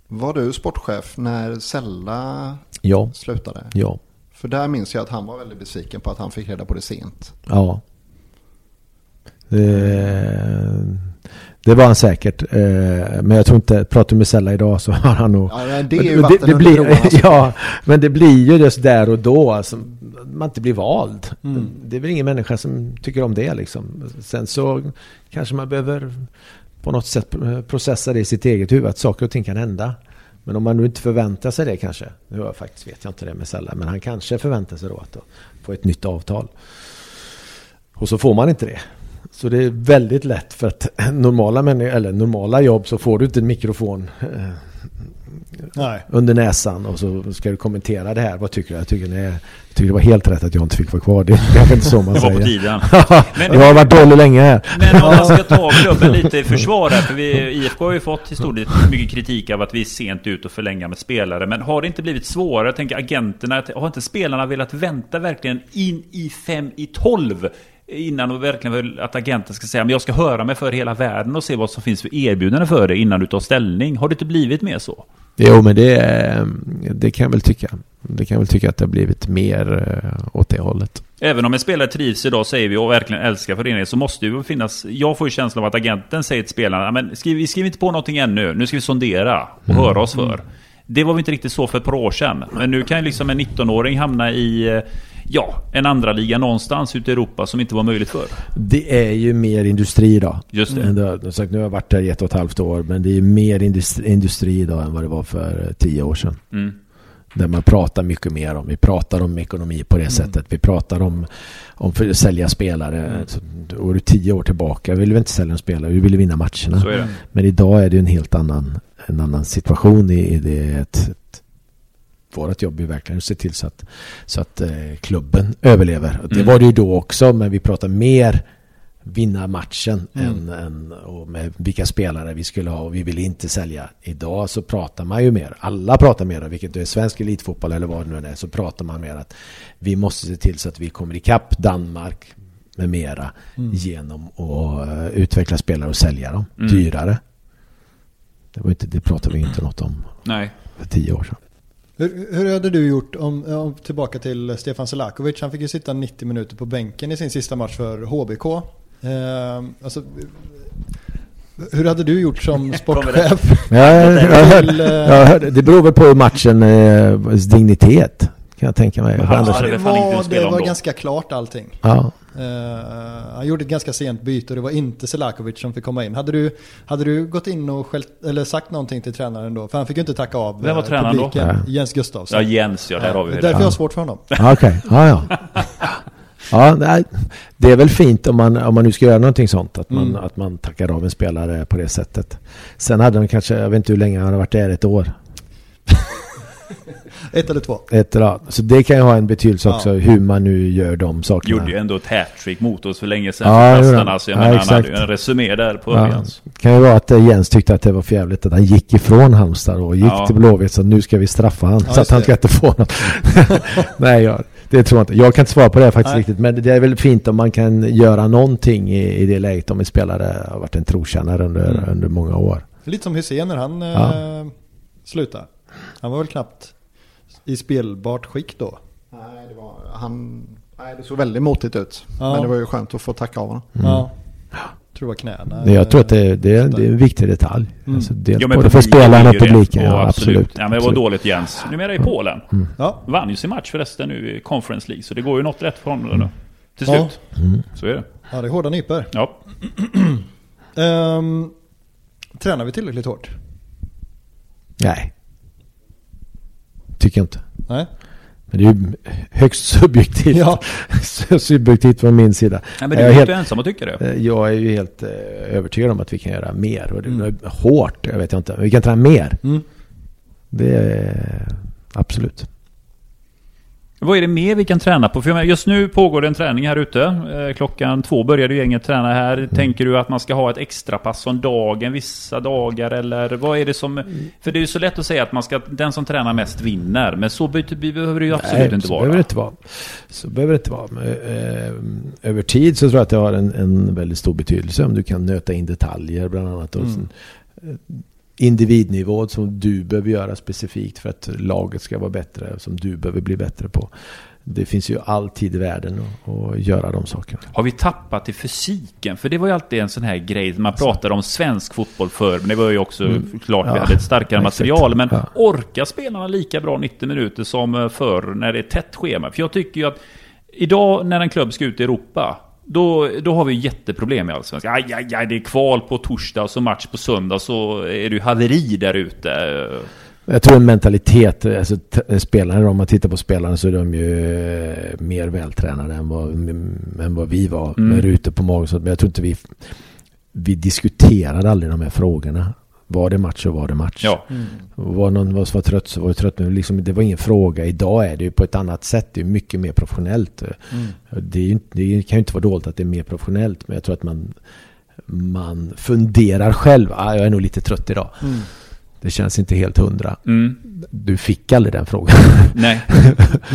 Var du sportchef när Sella Ja, slutade? ja, För där minns jag att han var väldigt besviken på att han fick reda på det sent. ja. Det, det var han säkert. Eh, Men jag tror inte, pratar du med Sella idag så *laughs* har han nog... Ja, men det är ju det, vatten det under blir, *laughs* broarna, alltså. Ja, men det blir ju just där och då alltså, man inte blir vald. Mm. Det är väl ingen människa som tycker om det liksom. Sen så kanske man behöver på något sätt processa det i sitt eget huvud att saker och ting kan hända. Men om man nu inte förväntar sig det kanske. Nu har jag faktiskt vet jag inte det med Sella. Men han kanske förväntar sig då att få ett nytt avtal. Och så får man inte det. Så det är väldigt lätt för att *laughs* normala, människor, eller normala jobb så får du inte en mikrofon eh, Nej. under näsan och så ska du kommentera det här. Vad tycker du? Jag tycker, nej, jag tycker det var helt rätt att jag inte fick vara kvar. Det är kanske inte så man Det var på säger. tiden. *laughs* Men- jag har varit dålig länge här. Men om man ska ta *laughs* klubben lite i försvar här, för vi, IFK har ju fått historiskt mycket kritik av att vi är sent ut och förlänga med spelare. Men har det inte blivit svårare? Jag tänker agenterna, har inte spelarna velat vänta verkligen in i fem i tolv? Innan och verkligen att agenten ska säga men jag ska höra mig för hela världen och se vad som finns för erbjudanden för dig innan du tar ställning. Har det inte blivit mer så? Jo, men det, eh, det kan jag väl tycka. Det kan jag väl tycka att det har blivit mer eh, åt det hållet. Även om en spelare trivs idag, säger vi, och verkligen älskar föreningen, så måste det ju finnas... Jag får ju känslan av att agenten säger till spelarna, men skriv, vi skriver inte på någonting ännu, nu ska vi sondera och höra oss för. Det var väl inte riktigt så för ett par år sedan. Men nu kan ju liksom en 19-åring hamna i, eh, ja, en andra liga någonstans ute i Europa som inte var möjligt för. Det är ju mer industri idag. Just det. Mm. Har- som sagt, nu har jag varit där i ett och ett halvt år, men det är mer industri, industri idag än vad det var för eh, tio år sedan. Mm. Där man pratar mycket mer om. Vi pratar om ekonomi på det sättet. Vi pratar om, om för att sälja spelare. Så, Då är du tio år tillbaka. Vi ville inte sälja en spelare, vi ville vinna matcherna. Så. Men idag är det en helt annan, en annan situation i, i det. Vårt jobb är verkligen att se till så att, så att eh, klubben överlever. Det Mm. var det ju då också, men vi pratar mer vinna matchen Mm. än, än och med vilka spelare vi skulle ha och vi vill inte sälja. Idag så pratar man ju mer, alla pratar mer, vilket det är svensk elitfotboll eller vad det nu är, så pratar man mer att vi måste se till så att vi kommer ikapp Danmark med mera Mm. genom att eh, utveckla spelare och sälja dem Mm. dyrare. Det, var inte, det pratade vi inte något om Nej. för tio år sedan. Hur, hur hade du gjort om, om tillbaka till Stefan Selakovic? Han fick ju sitta 90 minuter på bänken i sin sista match för HBK. Eh, alltså, hur hade du gjort som *laughs* sportchef? Ja, jag, jag, hörde, eh, jag hörde, det beror väl på matchen eh, dignitet kan jag tänka mig. Men han- Ja, det var, det var då. ganska klart allting. ja. Eh, han gjorde ett ganska sent byte och det var inte Selakovic som fick komma in. Hade du, hade du gått in och skällt, eller sagt någonting till tränaren då? För han fick ju inte tacka av Vem var eh, tränaren då? publiken. Ja. Jens Gustafsson. Ja, Jens ja, där har vi det är det. därför jag har svårt för honom. Ja, *laughs* Okej, ja, ja. Ja, nej, det är väl fint om man, om man nu ska göra någonting sånt. Att man, Mm. att man tackar av en spelare på det sättet. Sen hade han kanske, jag vet inte hur länge han har varit där, ett år. *laughs* Ett eller två. Ett, ja. Så det kan ju ha en betydelse Ja. också hur man nu gör de sakerna. Gjorde ju ändå ett hattrick mot oss för länge sedan. Ja, Ja, nästan, alltså, jag Ja, menar, han hade ju exakt. en resumé där på Ja. Jens. kan ju vara att eh, Jens tyckte att det var för jävligt att han gick ifrån Halmstad och gick Ja. till Blåvitt så nu ska vi straffa han Ja, så att han ska inte få något. *laughs* Nej, jag, det tror jag inte. Jag kan inte svara på det faktiskt Nej. riktigt. Men det är väl fint om man kan göra någonting i, i det läget om en spelare har varit en trotjänare under, Mm. under många år. Lite som Hussein när han Ja. eh, slutade. Han var väl knappt i spelbart skick då. Nej, det, var, han, nej, det såg väldigt motigt ut. Ja. Men det var ju skönt att få tacka av honom. Ja. tror det var knäna. Jag tror att det, det, är- det är en viktig detalj. Mm. Alltså, dels Ja, men både för spelarna och publiken. Ja, Ja, absolut. Ja, men det var absolut. dåligt Jens. Numera i Polen. Ja. Vann ju sin match förresten nu i Conference League. Så det går ju något rätt för honom nu. Till Ja. slut. Mm. Så är det. ja, det är hårda nyper. Ja. Ehm, tränar vi tillräckligt hårt? Nej. Tycker jag inte. Nej. Men det är ju högst subjektivt. Ja. *laughs* subjektivt från min sida. Nej, men du är helt- inte ensam att tycka det. Eh, Jag är ju helt eh, övertygad om att vi kan göra mer. Och det Mm. är hårt, jag vet inte. Vi kan träna mer. Mm. Det är absolut. Vad är det mer vi kan träna på? För just nu pågår det en träning här ute. Eh, Klockan två började ju gänget träna här. Tänker du att man ska ha ett extra pass om dagen vissa dagar eller vad är det som... För det är ju så lätt att säga att man ska, den som tränar mest vinner. Men så be- be- behöver det ju absolut inte så vara. behöver det inte vara. Så behöver det inte vara. Eh, över tid så tror jag att det har en, en väldigt stor betydelse om du kan nöta in detaljer bland annat. Och Mm. Individnivå som du behöver göra specifikt för att laget ska vara bättre. Som du behöver bli bättre på. Det finns ju alltid i världen att, göra de sakerna. Har vi tappat i fysiken? För det var ju alltid en sån här grej. Man pratade om svensk fotboll förr. Men det var ju också Mm. klart vi Ja, hade ett starkare material. Men Ja. orkar spelarna lika bra 90 minuter som eh, förr när det är tätt schema? För jag tycker ju att idag när en klubb ska ut i Europa. Då, då har vi jätteproblem i Allsvenskan. Aj, aj, aj, det är kval på torsdag och så match på söndag så är det ju haveri där ute. Jag tror en mentalitet, alltså spelarna, om man tittar på spelarna så är de ju eh, mer vältränade än vad, än vad vi var. Mm. Med rutor på magen. Så- Men jag tror inte vi, vi diskuterade aldrig de här frågorna. Var det match så var det match. Ja, Var någon var, var trött så var det trött. Men liksom, det var ingen fråga. Idag är det ju på ett annat sätt. Det är mycket mer professionellt. Mm. Det, är det kan ju inte vara dåligt att det är mer professionellt. Men jag tror att man, man funderar själv. Ah, jag är nog lite trött idag. Mm. Det känns inte helt hundra. mm. Du fick aldrig den frågan *laughs* nej.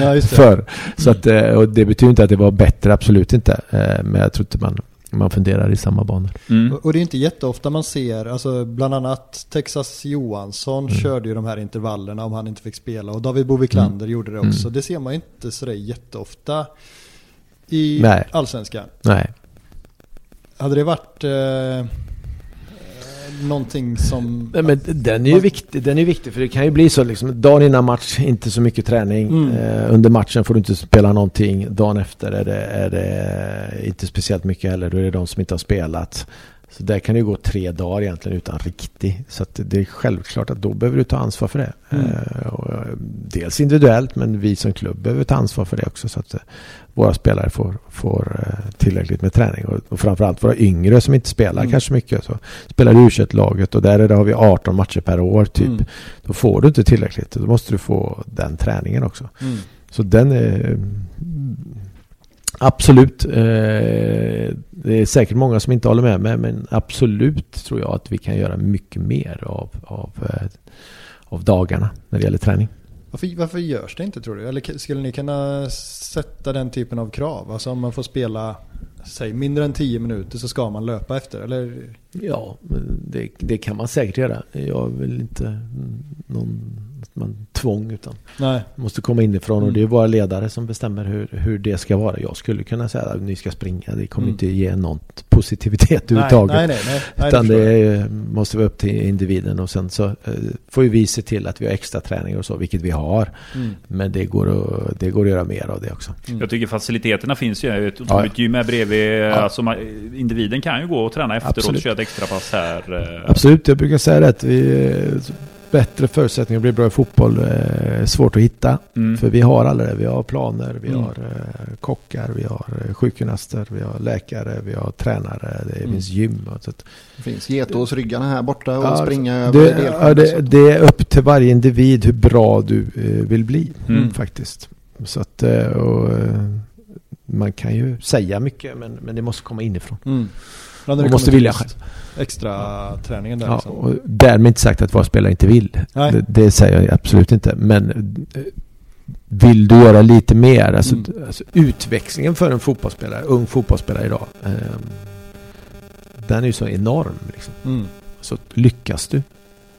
Ja, just det. förr. Så att, eh, och det betyder inte att det var bättre, absolut inte. Eh, Men jag tror inte man, man funderar i samma banor. Mm. Och och det är inte jätteofta man ser, alltså bland annat Texas Johansson Mm. körde ju de här intervallerna om han inte fick spela och David Boviklander Mm. gjorde det också. Det ser man inte sådär jätteofta i Nej. Allsvenskan. Nej. Hade det varit eh, någonting som... Nej, men den är ju viktig, den är viktig för det kan ju bli så liksom dagen innan match inte så mycket träning. Mm. Eh, under matchen får du inte spela någonting. Dagen efter är det, är det inte speciellt mycket heller. Då är det de som inte har spelat. Så där kan det gå tre dagar egentligen utan riktig. Så det är självklart att då behöver du ta ansvar för det. Mm. Eh, eh, dels individuellt men vi som klubb behöver ta ansvar för det också. Så att eh, våra spelare får, får eh, tillräckligt med träning. Och, och framförallt våra yngre som inte spelar Mm. kanske mycket. Så spelar u laget och där är det, har vi 18 matcher per år typ. Mm. Då får du inte tillräckligt. Då måste du få den träningen också. Mm. Så den är absolut. Eh, det är säkert många som inte håller med mig. Men absolut tror jag att vi kan göra mycket mer av, av, eh, av dagarna när det gäller träning. Varför, varför görs det inte tror du? Eller skulle ni kunna sätta den typen av krav? Alltså om man får spela, säg mindre än 10 minuter så ska man löpa efter? Eller? Ja, det, det kan man säkert göra. Jag vill inte mm, någon man tvång utan Nej. måste komma inifrån och Mm. det är våra ledare som bestämmer hur, hur det ska vara. Jag skulle kunna säga att ni ska springa. Det kommer Mm. inte ge något positivitet överhuvudtaget. nej, nej, nej, nej, Utan det är, måste vara upp till individen och sen så eh, får ju vi se till att vi har extra träning och så, vilket vi har. Mm. Men det går, att, det går att göra mer av det också. Mm. Jag tycker faciliteterna finns ju. Ett Ja. otroligt gym här bredvid. Alltså, man, individen kan ju gå och träna efteråt och Absolut. köra ett extra pass här. eh. Absolut, jag brukar säga det att vi bättre förutsättningar att bli bra i fotboll är svårt att hitta. Mm. För vi har alla det. Vi har planer, vi Mm. har eh, kockar, vi har eh, sjukgymnaster, vi har läkare, vi har tränare, det Mm. finns gym. Så att, Det finns getåsryggarna här borta och Ja, springa det, över ja, det, det är upp till varje individ hur bra du eh, vill bli. Mm. Faktiskt. Så att, eh, och, eh, man kan ju säga mycket men, men det måste komma inifrån. Ja, Man måste vilja själv. Extra träningen där Ja, liksom. och därmed inte sagt att våra spelare inte vill. Det, det säger jag absolut inte. Men eh, vill du göra lite mer? Alltså, Mm. alltså utväxlingen för en fotbollsspelare, ung fotbollsspelare idag. Eh, den är ju så enorm. Liksom. Mm. Så lyckas du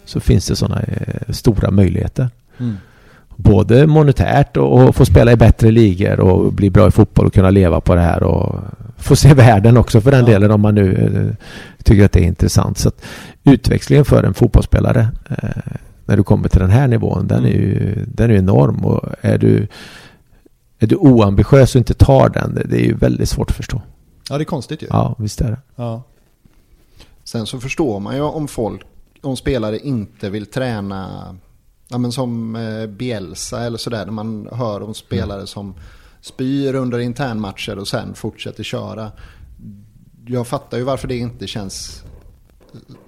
så finns det sådana eh, stora möjligheter. Mm. Både monetärt och, och få spela i bättre ligor och bli bra i fotboll och kunna leva på det här och få se *laughs* världen också för den Ja. delen om man nu eh, tycker att det är intressant. Så att utväxlingen för en fotbollsspelare eh, när du kommer till den här nivån den är ju den är enorm och är du är du oambitiös och inte tar den det, det är ju väldigt svårt att förstå. Ja, det är konstigt ju. Ja, visst är det. Ja. Sen så förstår man ju om folk, om spelare inte vill träna, ja men som eh, Bielsa eller sådär, när man hör om spelare som spyr under internmatcher och sen fortsätter köra. Jag fattar ju varför det inte känns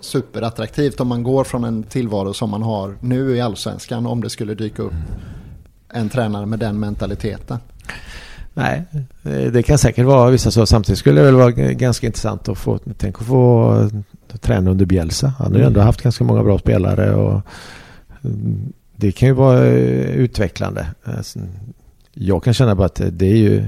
superattraktivt om man går från en tillvaro som man har nu i allsvenskan, om det skulle dyka upp en tränare med den mentaliteten. Nej, det kan säkert vara vissa så. Samtidigt skulle det väl vara ganska intressant att få, tänk att få eh, träna under Bielsa. Han har ju ändå haft ganska många bra spelare och mm, det kan ju vara eh, utvecklande. Alltså, Jag kan känna bara att det är ju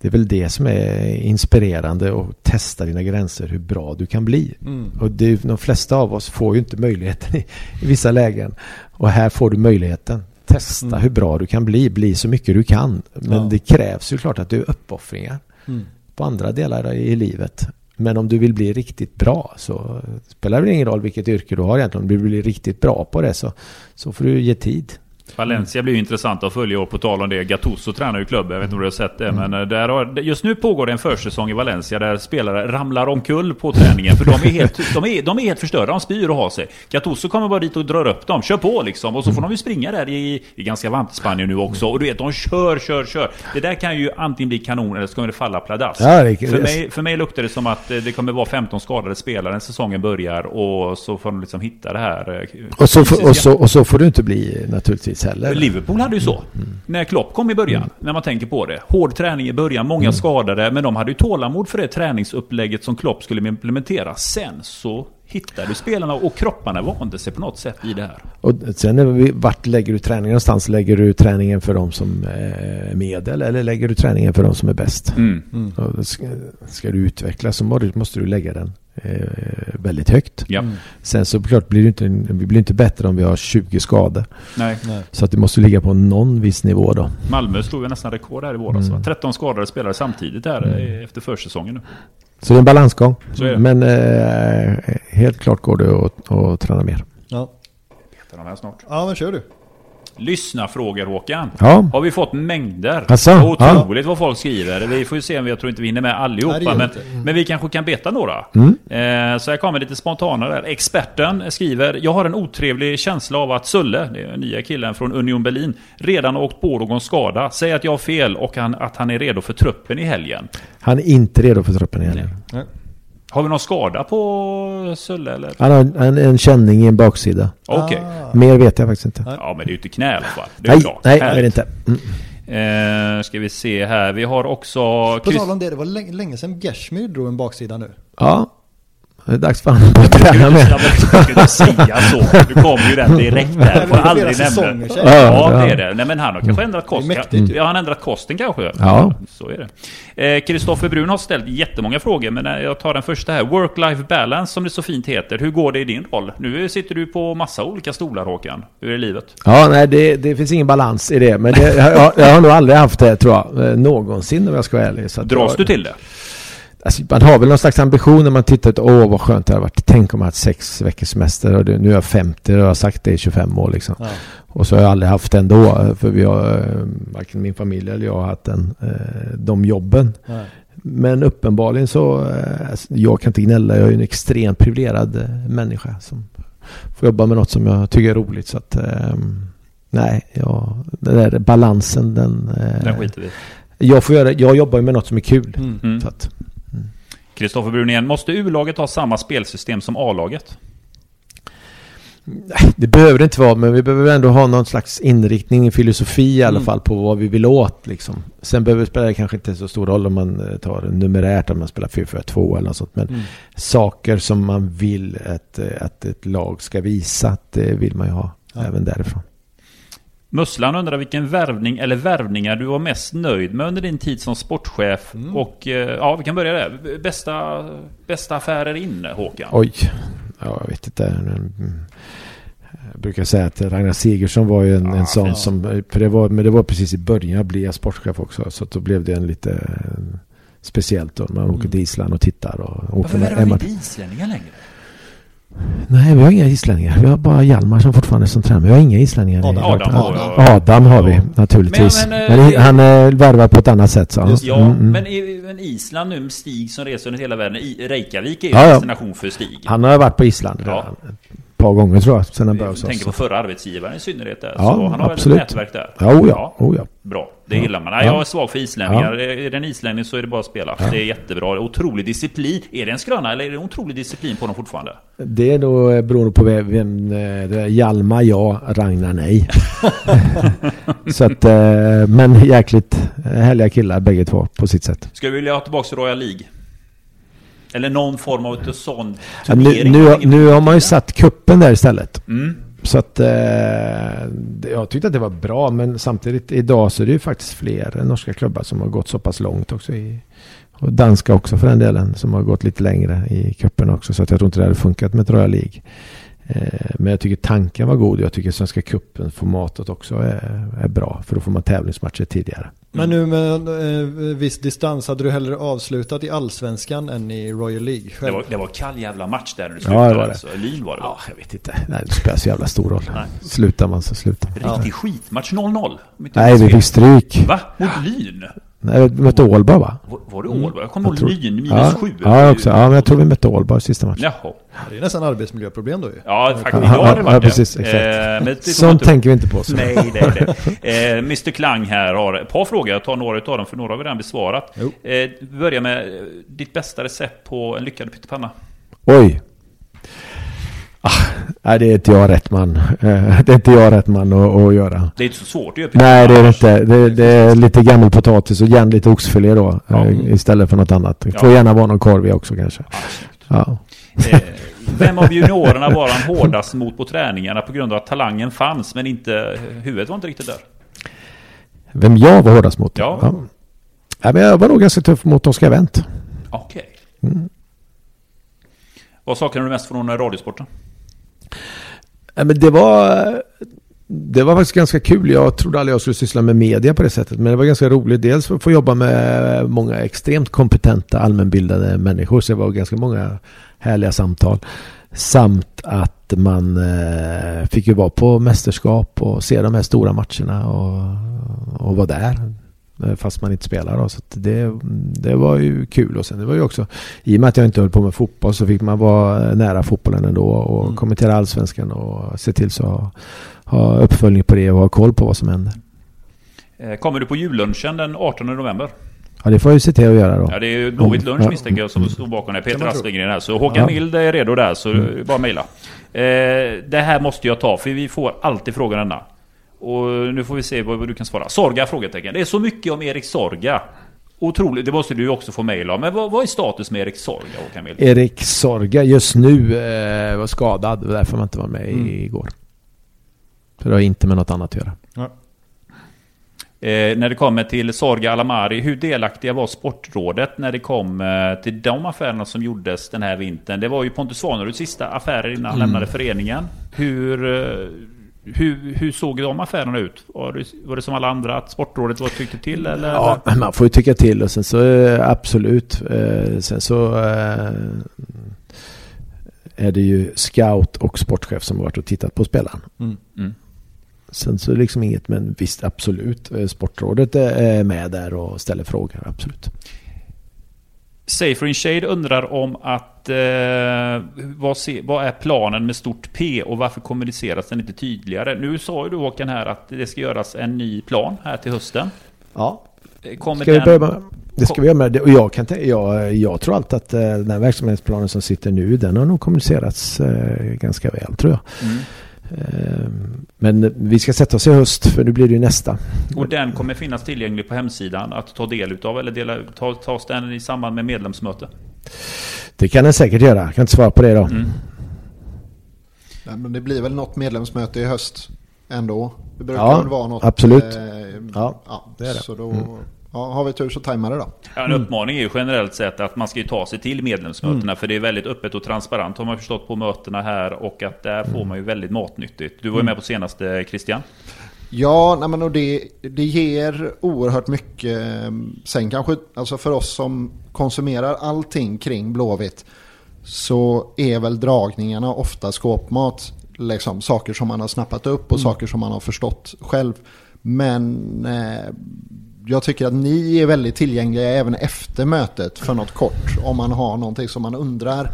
det är väl det som är inspirerande och testa dina gränser hur bra du kan bli. Mm. Och det de flesta av oss får ju inte möjligheten i, i vissa lägen. Och här får du möjligheten. Testa Mm. hur bra du kan bli. Bli så mycket du kan. Men Ja. det krävs ju klart att du är uppoffringar Mm. på andra delar i livet. Men om du vill bli riktigt bra så spelar det ingen roll vilket yrke du har egentligen. Om du vill bli riktigt bra på det så, så får du ge tid. Valencia blir ju intressant att följa och på tal om det. Gattuso tränar ju klubben, jag vet inte om du har sett det. Mm. Men eh, där har, just nu pågår det en försäsong i Valencia där spelare ramlar omkull på träningen. För de är helt, de är, de är helt förstörda, de spyr och har sig. Gattuso kommer bara dit och drar upp dem, kör på liksom. Och så får de ju springa där i, i ganska varmt i Spanien nu också. Och du vet, de kör, kör, kör. Det där kan ju antingen bli kanon eller så kommer det falla pladask. Ja, det- för, mig, för mig luktar det som att eh, det kommer vara 15 skadade spelare när säsongen börjar. Och så får de liksom hitta det här. eh, Och så, och, så, och så får du inte bli naturligtvis heller. Liverpool hade ju så. När Klopp kom i början. När man tänker på det. Hård träning i början, många skadade. Men de hade ju tålamod för det träningsupplägget som Klopp skulle implementera. Sen så hittade spelarna och kropparna vande sig på något sätt i det här. Och sen är vi, vart lägger du träningen någonstans? Lägger du träningen för de som är medel eller lägger du träningen för de som är bäst? Mm. Ska, du utvecklas så måste du lägga den väldigt högt. Ja. Sen så klart blir det inte, vi blir inte bättre om vi har 20 skador. Nej. Nej. Så att det måste ligga på någon viss nivå då. Malmö slog ju nästan rekord här i våras. Mm. va? 13 skadade spelare samtidigt här eh, efter försäsongen nu. Så det är en balansgång. Så är det. Men eh, helt klart går det att, att träna mer. Ja. Tar de här snart. ja, men kör du. Lyssna frågor Håkan. Ja, Har vi fått mängder. Asså? Otroligt vad folk skriver. Vi får ju se om vi, jag tror inte vi hinner med Nej, allihopa. gör men, inte. men vi kanske kan beta några. Mm. Eh, så här kommer lite spontana där. Experten skriver Jag har en otrevlig känsla av att Sulle, det är den nya killen från Union Berlin, redan har åkt på någon skada. Säg att jag har fel och han, att han är redo för truppen i helgen. han är inte redo för truppen i helgen. Har vi någon skada på Sulle eller? Han har en, en känning i en baksida. Okej. Ah. Mer vet jag faktiskt inte. Ja men det är ju inte knä i alla fall. Det är Nej, bra. nej, det är Härligt. det inte. Mm. Eh, ska vi se här. Vi har också... På tal om det, det var länge, länge sedan Gershmyr drog en baksida nu. Ja, det är dags för honom att träna mer. Jag skulle inte säga så. Du kommer ju den direkt där. Får aldrig nämna. Ja, Ja, det är det. Nej men han har kanske ändrat kosten. mäktigt. Ja, han har ändrat kosten kanske. Ja. Så är det. Kristoffer Brun har ställt jättemånga frågor, men eh, jag tar den första här. Work-life balance, som det så fint heter. Hur går det i din roll? Nu sitter du på massa olika stolar, Håkan. Hur är livet? Ja, nej, det, det finns ingen balans i det. Men det, jag, jag har nog aldrig haft det, tror jag. eh, Någonsin om jag ska vara ärlig. Så Dras jag, du till det? Alltså, man har väl någon slags ambition när man tittar att åh vad skönt det har varit. Tänk om jag haft sex veckors semester och nu är jag 50 och jag har sagt det i 25 år liksom. Ja. Och så har jag aldrig haft det ändå. För vi har, eh, varken min familj eller jag har haft den, eh, de jobben. Nej. Men uppenbarligen så, eh, alltså, jag kan inte gnälla. Jag är en extremt privilegierad människa som får jobba med något som jag tycker är roligt. Så att, eh, nej, ja, den där balansen den... Den skiter vi jag, får göra, jag jobbar ju med något som är kul. Mm. Så att, Kristoffer Brun igen. Måste U-laget ha samma spelsystem som A-laget? Det behöver det inte vara, men vi behöver ändå ha någon slags inriktning, filosofi i alla Mm. fall på vad vi vill åt. Liksom. Sen behöver det spela kanske inte så stor roll om man eh, tar numerärt, om man spelar 4-4-2 eller något sånt. Men Mm. saker som man vill att, eh, att ett lag ska visa, det vill man ju ha Ja. även därifrån. Musslan undrar vilken värvning eller värvningar du var mest nöjd med under din tid som sportchef. Mm. Och eh, ja, vi kan börja där. Bästa, bästa affärer in, Håkan? Oj, ja, jag vet inte. Mm. Jag brukar säga att Ragnar Sigurdsson var ju en, Ja, en sån fint. som, för det var, men det var precis i början, jag blev sportchef också. Så då blev det en lite eh, speciellt då. Man åker till Island och tittar och åker med Emma. islänningar längre? Nej, vi har inga islänningar. Vi har bara Hjalmar som fortfarande är som tränare. Vi har inga islänningar. Adam. Adam ja. Adam har vi Ja. naturligtvis. Men, Men, men, eh, han är värvad på ett annat sätt. Så. Just det. Ja, Mm, mm. men, men Island nu med Stig som reser runt hela världen. I, Reykjavik är ju Ja, en destination för Stig. Han har varit på Island. Ja. redan. Par gånger tror jag, sen han började Jag tänker på förra arbetsgivaren i synnerhet där. Ja, så han har absolut. ett nätverk där. Ja, oh ja, oh ja. Bra, det gillar man. Nej, Ja. Jag är svag för islänningar. Är det en islänning så är det bara att spela. Det är jättebra. Otrolig disciplin. Är det en skröna eller är det en otrolig disciplin på dem fortfarande? Det är nog eh, beroende på vem, eh. Hjalmar ja, Ragnar nej. *laughs* så att, eh, men jäkligt härliga killar bägge två på sitt sätt. Ska vi vilja ha tillbaka Royal League? Eller någon form av sån Ja, nu, turnering? nu, nu har man ju satt kuppen där istället. Mm. Så att eh, jag tyckte att det var bra men samtidigt idag så är det ju faktiskt fler norska klubbar som har gått så pass långt också i och danska också för den delen som har gått lite längre i cupen också så att jag tror inte det hade funkat med ett Royal League. Eh, men jag tycker tanken var god. Jag tycker Svenska cupen formatet också är, är bra för då får man tävlingsmatcher tidigare. Men nu med eh, viss distans, hade du hellre avslutat i Allsvenskan än i Royal League? Det Själv? var, det var kall jävla match där när det Ja, slutade. det var det. Alltså. Lyn var det va? Ja, jag vet inte. Nej, det spelar så jävla stor roll. Nej. Slutar man så slutar man. Riktig skitmatch 0-0. om inte Nej, vi fick stryk. Va? Mot Lyn? Nej, vi mötte Ålborg va? Var, var det Ålborg? Jag kommer ihåg tror- Lyn minus ja, sju. Ja, också. ja, men jag tror vi mötte Ålborg sista matchen. Jaha. Det är nästan arbetsmiljöproblem då ju. Ja, faktiskt. Ja, Idag har det varit ja, precis, exakt. Eh, men det kommer Sånt inte- tänker vi inte på. Så. Nej, det är det. *laughs* Eh, Mr Klang här har ett par frågor. Jag tar några av dem, för några har vi redan besvarat. Eh, vi börjar med eh, ditt bästa recept på en lyckad pyttipanna. Oj. Ah, nej, det är inte jag rätt man. Eh, Det är inte jag rätt man att, att göra. Det är inte så svårt att göra. Nej, det är det inte. Det, det är lite gammelpotatis och gärna lite oxfilé då. Ja. eh, Istället för något annat. Det får Ja. gärna vara någon korv också kanske. Ja. Eh, vem av juniorerna var han hårdast mot på träningarna på grund av att talangen fanns men inte huvudet var inte riktigt där? Vem jag var hårdast mot? Ja. Nej, men jag var nog ganska tuff mot Oskar Wendt. Okej. Mm. Vad saknar du mest från radiosporten? Men det var... Det var faktiskt ganska kul. Jag trodde aldrig jag skulle syssla med media på det sättet. Men det var ganska roligt. Dels för att få jobba med många extremt kompetenta allmänbildade människor. Så det var ganska många härliga samtal. Samt att man eh, fick ju vara på mästerskap och se de här stora matcherna och, och vara där eh, Fast man inte spelar då. Så att det, det var ju kul. Och sen det var ju också, i och med att jag inte höll på med fotboll så fick man vara nära fotbollen ändå och Mm. kommentera allsvenskan och se till så ha, ha uppföljning på det och ha koll på vad som händer. Eh, Kommer du på jullunchen den 18 november? Ja, det får jag ju se till att göra då. Ja, det är ju Blåvitt lunch Ja. misstänker jag som står bakom det. Peter. Aspegren här. Så Håkan Ja. Mild är redo där, så det är bara mejla. Eh, det här måste jag ta, för vi får alltid frågan denna. Och nu får vi se vad, du kan svara. Sorga? Frågetecken. Det är så mycket om Erik Sorga. Otroligt, det måste du också få mejl om. Men vad, vad är status med Erik Sorga, Håkan Mild? Erik Sorga just nu eh, var skadad. Det var därför man inte var med Mm. igår. Så det har inte med något annat att göra. Eh, när det kommer till Sorga Alamari, hur delaktiga var Sportrådet när det kom eh, till de affärerna som gjordes den här vintern? Det var ju Pontus Svaneruds sista affärer innan han lämnade föreningen. Hur, eh, hur, hur såg de affärerna ut? Var det, var det som alla andra att Sportrådet var tyckte till? Eller? Ja, man får ju tycka till och sen så eh, absolut. Eh, sen så eh, är det ju scout och sportchef som har varit och tittat på spelaren. Mm. Mm. Sen så är det liksom inget, men visst absolut. Sportrådet är med där och ställer frågor, absolut. Safer in Shade undrar om att eh, vad, se, vad är planen med stort P och varför kommuniceras den inte tydligare? Nu sa ju du Håkan här att det ska göras en ny plan här till hösten. Ja, Eh, Kommer ska vi den- börja med, det ska vi göra med det. Och jag, kan, jag, jag tror alltid att eh, den här verksamhetsplanen som sitter nu, den har nog kommunicerats eh, ganska väl tror jag. Mm. Eh, men vi ska sätta oss i höst för nu blir det ju nästa. Och den kommer finnas tillgänglig på hemsidan att ta del utav eller dela, ta, tas den i samband med medlemsmöte? Det kan den säkert göra. Jag kan inte svara på det då. Mm. Nej, men det blir väl något medlemsmöte i höst ändå. Det brukar Ja, väl vara något. absolut. Eh, Ja, ja, det är det. Så då, ja, har vi tur så tajmar det då. Ja, en uppmaning är ju generellt sett att man ska ju ta sig till medlemsmötena för det är väldigt öppet och transparent har man förstått på mötena här och att där får man ju väldigt matnyttigt. Du var ju med på senaste Christian. Ja, nej men och det, det ger oerhört mycket. Sen kanske, alltså för oss som konsumerar allting kring Blåvitt så är väl dragningarna ofta skåpmat. Liksom, saker som man har snappat upp och saker som man har förstått själv. Men eh, jag tycker att ni är väldigt tillgängliga även efter mötet för något kort. Om man har någonting som man undrar.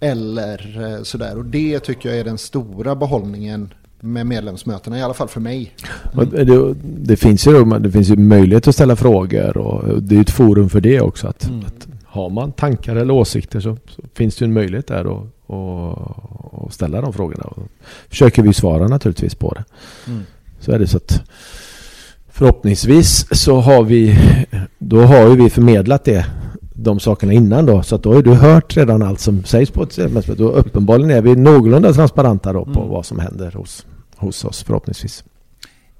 Eller eh, sådär. Och det tycker jag är den stora behållningen med medlemsmötena, i alla fall för mig. Och Det, det, finns ju, det finns ju möjlighet att ställa frågor och det är ett forum för det också. Att, Mm. att har man tankar eller åsikter så, så finns det en möjlighet där att och, och ställa de frågorna. Och försöker vi svara naturligtvis på det. Mm. Så är det så att förhoppningsvis så har vi då har ju vi förmedlat det de sakerna innan då. Så att då har du hört redan allt som sägs på ett sedelsmöte. Då uppenbarligen är vi någorlunda transparenta då på Mm. vad som händer hos, hos oss förhoppningsvis.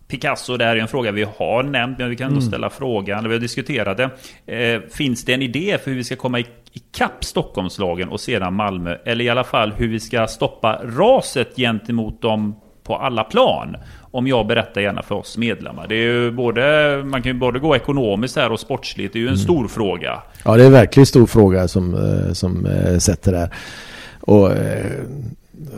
Picasso, det här är en fråga vi har nämnt, men vi kan ändå Mm. ställa frågan, eller vi har diskuterat det. Eh, finns det en idé för hur vi ska komma i, i kapp Stockholmslagen och sedan Malmö? Eller i alla fall hur vi ska stoppa raset gentemot dem på alla plan? Om jag berättar gärna för oss medlemmar. Det är ju både, man kan ju både gå ekonomiskt här och sportsligt. Det är ju en stor fråga. Ja, det är en verkligen stor fråga som, eh, som eh, sätter där. Och eh,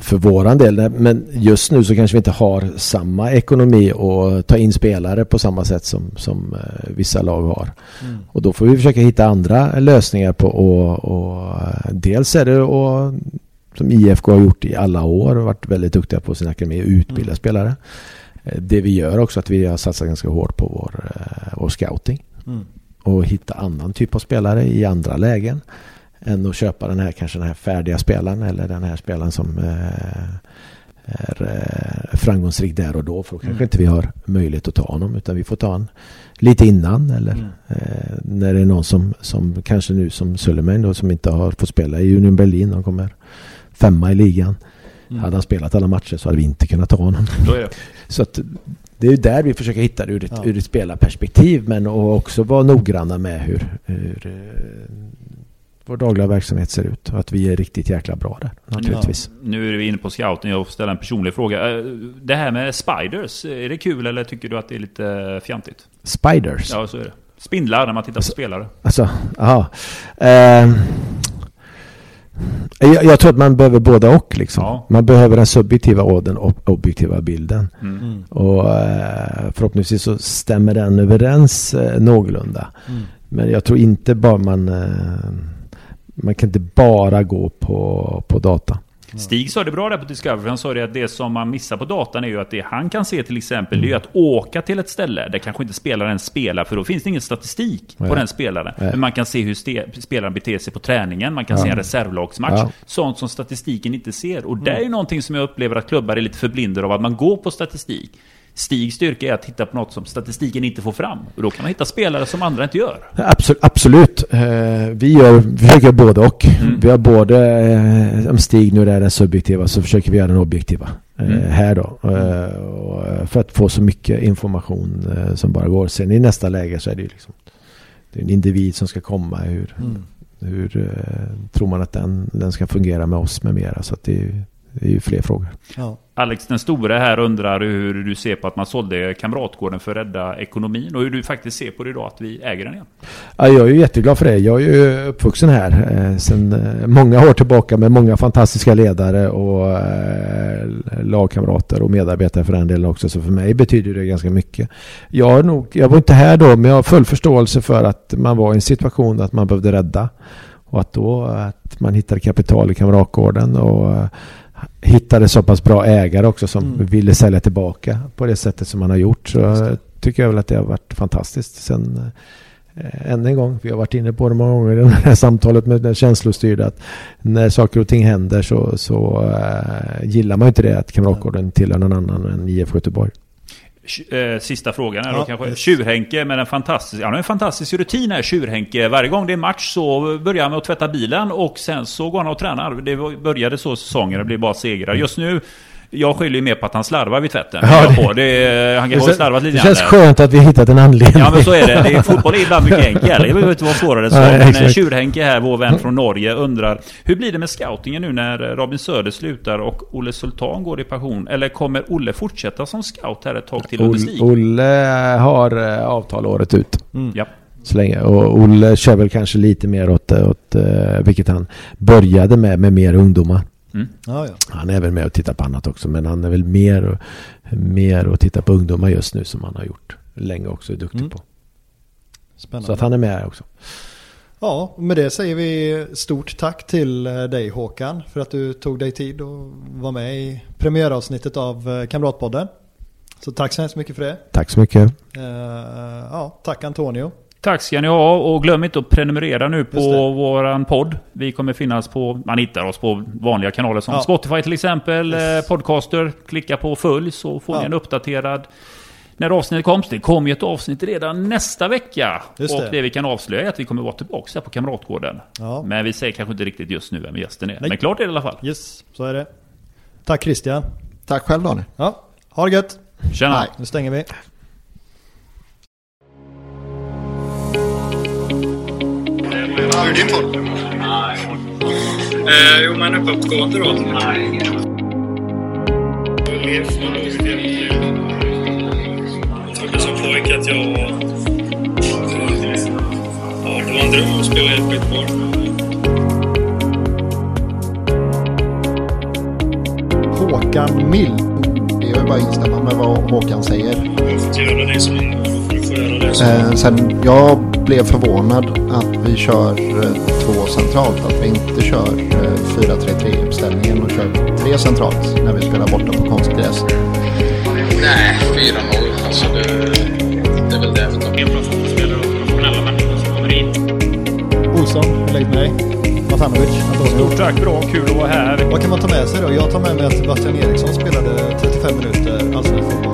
för våran del, men just nu så kanske vi inte har samma ekonomi att ta in spelare på samma sätt som, som vissa lag har. Mm. Och då får vi försöka hitta andra lösningar på och, och dels är det och som IFK har gjort i alla år och varit väldigt duktiga på sin akademi att utbilda Mm. spelare. Eh, Det vi gör också att vi har satsat ganska hårt på vår, eh, vår scouting Mm. och hitta annan typ av spelare i andra lägen än att köpa den här kanske den här färdiga spelaren eller den här spelaren som eh, är framgångsrik där och då för då kanske Mm. inte vi har möjlighet att ta honom utan vi får ta honom lite innan eller Mm. eh, när det är någon som, som kanske nu som Suleiman då som inte har fått spela i Union Berlin de kommer femma i ligan Mm. hade han spelat alla matcher så hade vi inte kunnat ta honom Då är det. så att det är där vi försöker hitta det ur ett, Ja. ur ett spelarperspektiv men och också vara noggranna med hur, hur eh, vår dagliga verksamhet ser ut och att vi är riktigt jäkla bra där naturligtvis. Nu är vi inne på scouten. Jag får ställa en personlig fråga. Eh, Det här med spiders, är det kul eller tycker du att det är lite fjantigt? Spiders. Ja, så är det. Spindlar när man tittar på spelare. Alltså, aha. Jag, jag tror att man behöver båda och liksom. Ja. Man behöver den subjektiva och den ob- objektiva bilden. Mm. Mm. Och eh, förhoppningsvis så stämmer den överens eh, någorlunda. Mm. Men jag tror inte bara man... Eh, man kan inte bara gå på, på data. Stig sa det bra där på Discovery. Han sa det att det som man missar på datan är ju att det han kan se till exempel det är att åka till ett ställe där kanske inte spelaren spelar för då finns det ingen statistik på Nej. den spelaren. Nej. Men man kan se hur spelaren beter sig på träningen. Man kan se Ja. en reservlagsmatch. Ja. Sånt som statistiken inte ser. Och det är ju någonting som jag upplever att klubbar är lite förblindade av att man går på statistik. Stigs styrka är att titta på något som statistiken inte får fram. Och då kan man hitta spelare som andra inte gör. Absolut. absolut. Eh, vi, gör, vi försöker göra både och. Mm. Vi har både, eh, om Stig nu är den subjektiva så försöker vi göra den objektiva. Eh, Mm. Här då. För att få så mycket information som bara går. Sen i nästa läge så är det ju liksom det är en individ som ska komma. Hur, Mm. hur tror man att den, den ska fungera med oss med mera. Så att det, är det är ju fler frågor. Ja. Alex den store här undrar hur du ser på att man sålde Kamratgården för att rädda ekonomin och hur du faktiskt ser på det idag att vi äger den igen. Ja, jag är ju jätteglad för det. Jag är ju uppvuxen här eh, sedan eh, många år tillbaka med många fantastiska ledare och eh, lagkamrater och medarbetare för den delen också. Så för mig betyder det ganska mycket. Jag, nog, jag var inte här då men jag har full förståelse för att man var i en situation att man behövde rädda. Och att då att man hittade kapital i Kamratgården och hittade så pass bra ägare också som Mm. ville sälja tillbaka på det sättet som man har gjort. Så tycker jag väl att det har varit fantastiskt. Sen eh, än en gång, vi har varit inne på det många gånger i det här samtalet med den känslostyrda att när saker och ting händer så, så eh, gillar man ju inte det att Kamratgården tillhör någon annan än IF Göteborg. Eh, Sista frågan då Ja, kanske. yes. Tjurhenke med en fantastisk, han har en fantastisk rutin här Tjurhenke. Varje gång det är match så börjar han med att tvätta bilen och sen så går han och tränar. Det började så säsongen, det blir bara segrar. Just nu, jag skyller ju mer på att han slarvar vid tvätten. Ja, Ja, det- på. Det, han kan ha slarvat det lite känns grann där. skönt att vi har hittat en anledning. Ja men så är det. det är, fotboll är ibland mycket *laughs* enkelt. Jag behöver inte vara svårare än så. Nej, Men eh. Tjurhenke här, vår vän från Norge, undrar Hur blir det med scoutingen nu när Robin Söder slutar och Olle Sultan går i pension? Eller kommer Olle fortsätta som scout här ett tag till under Olle, Stig? Olle har eh, avtal året ut. Mm. Ja. Så länge. Och Olle kör väl kanske lite mer åt, åt eh, vilket han började med, med mer ungdomar. Ja, ja. Han är väl med och tittar på annat också. Men han är väl mer och, mer och tittar på ungdomar just nu som han har gjort länge också. Är duktig Mm. på. Spännande. Så att han är med också. Ja, med det säger vi stort tack till eh, dig Håkan för att du tog dig tid och var med i premiäravsnittet av eh, Kamratpodden. Så tack så hemskt mycket för det. Tack så mycket. Uh, ja, tack Antonio. Tack ska ni ha och glöm inte att prenumerera nu på våran podd. Vi kommer finnas på, man hittar oss på vanliga kanaler som Ja. Spotify till exempel, Yes. eh, Podcaster. Klicka på följ så får Ja. ni en uppdaterad när avsnittet kommer. Det kommer ju ett avsnitt redan nästa vecka. Just och det. det. vi kan avslöja är att vi kommer vara tillbaka på Kamratgården. Ja. Men vi säger kanske inte riktigt just nu vem gästen är. Nej. Men klart är det i alla fall. Yes, så är det. Tack Christian. Tack själv Daniel. Ja, ha det gött. Tjena! Nej. Nu stänger vi. Hur är din form? Eh, jo, men uppåtgående då. Jag trodde som pojke att jag var... Ja, det var en dröm att spela i ett skitboll. Håkan Mild. Det är ju bara att instämma med vad Håkan säger. Jag fått göra det som man får göra det som... Eh, sen jag blev förvånad att vi kör eh, två centralt. Att vi inte kör eh, 4-3-3 uppställningen och kör tre centralt när vi spelar borta på konstgräs. Nej, 4-0. Alltså det, det är väl det. vet du. Helt plötsligt spelar de professionella människor som kommer in. Olsson, hur läget med dig? Matanovic. Stort tack, bra, kul att vara här. Vad kan man ta med sig då? Jag tar med mig att Sebastian Eriksson spelade 35 minuter allsvensk fotboll.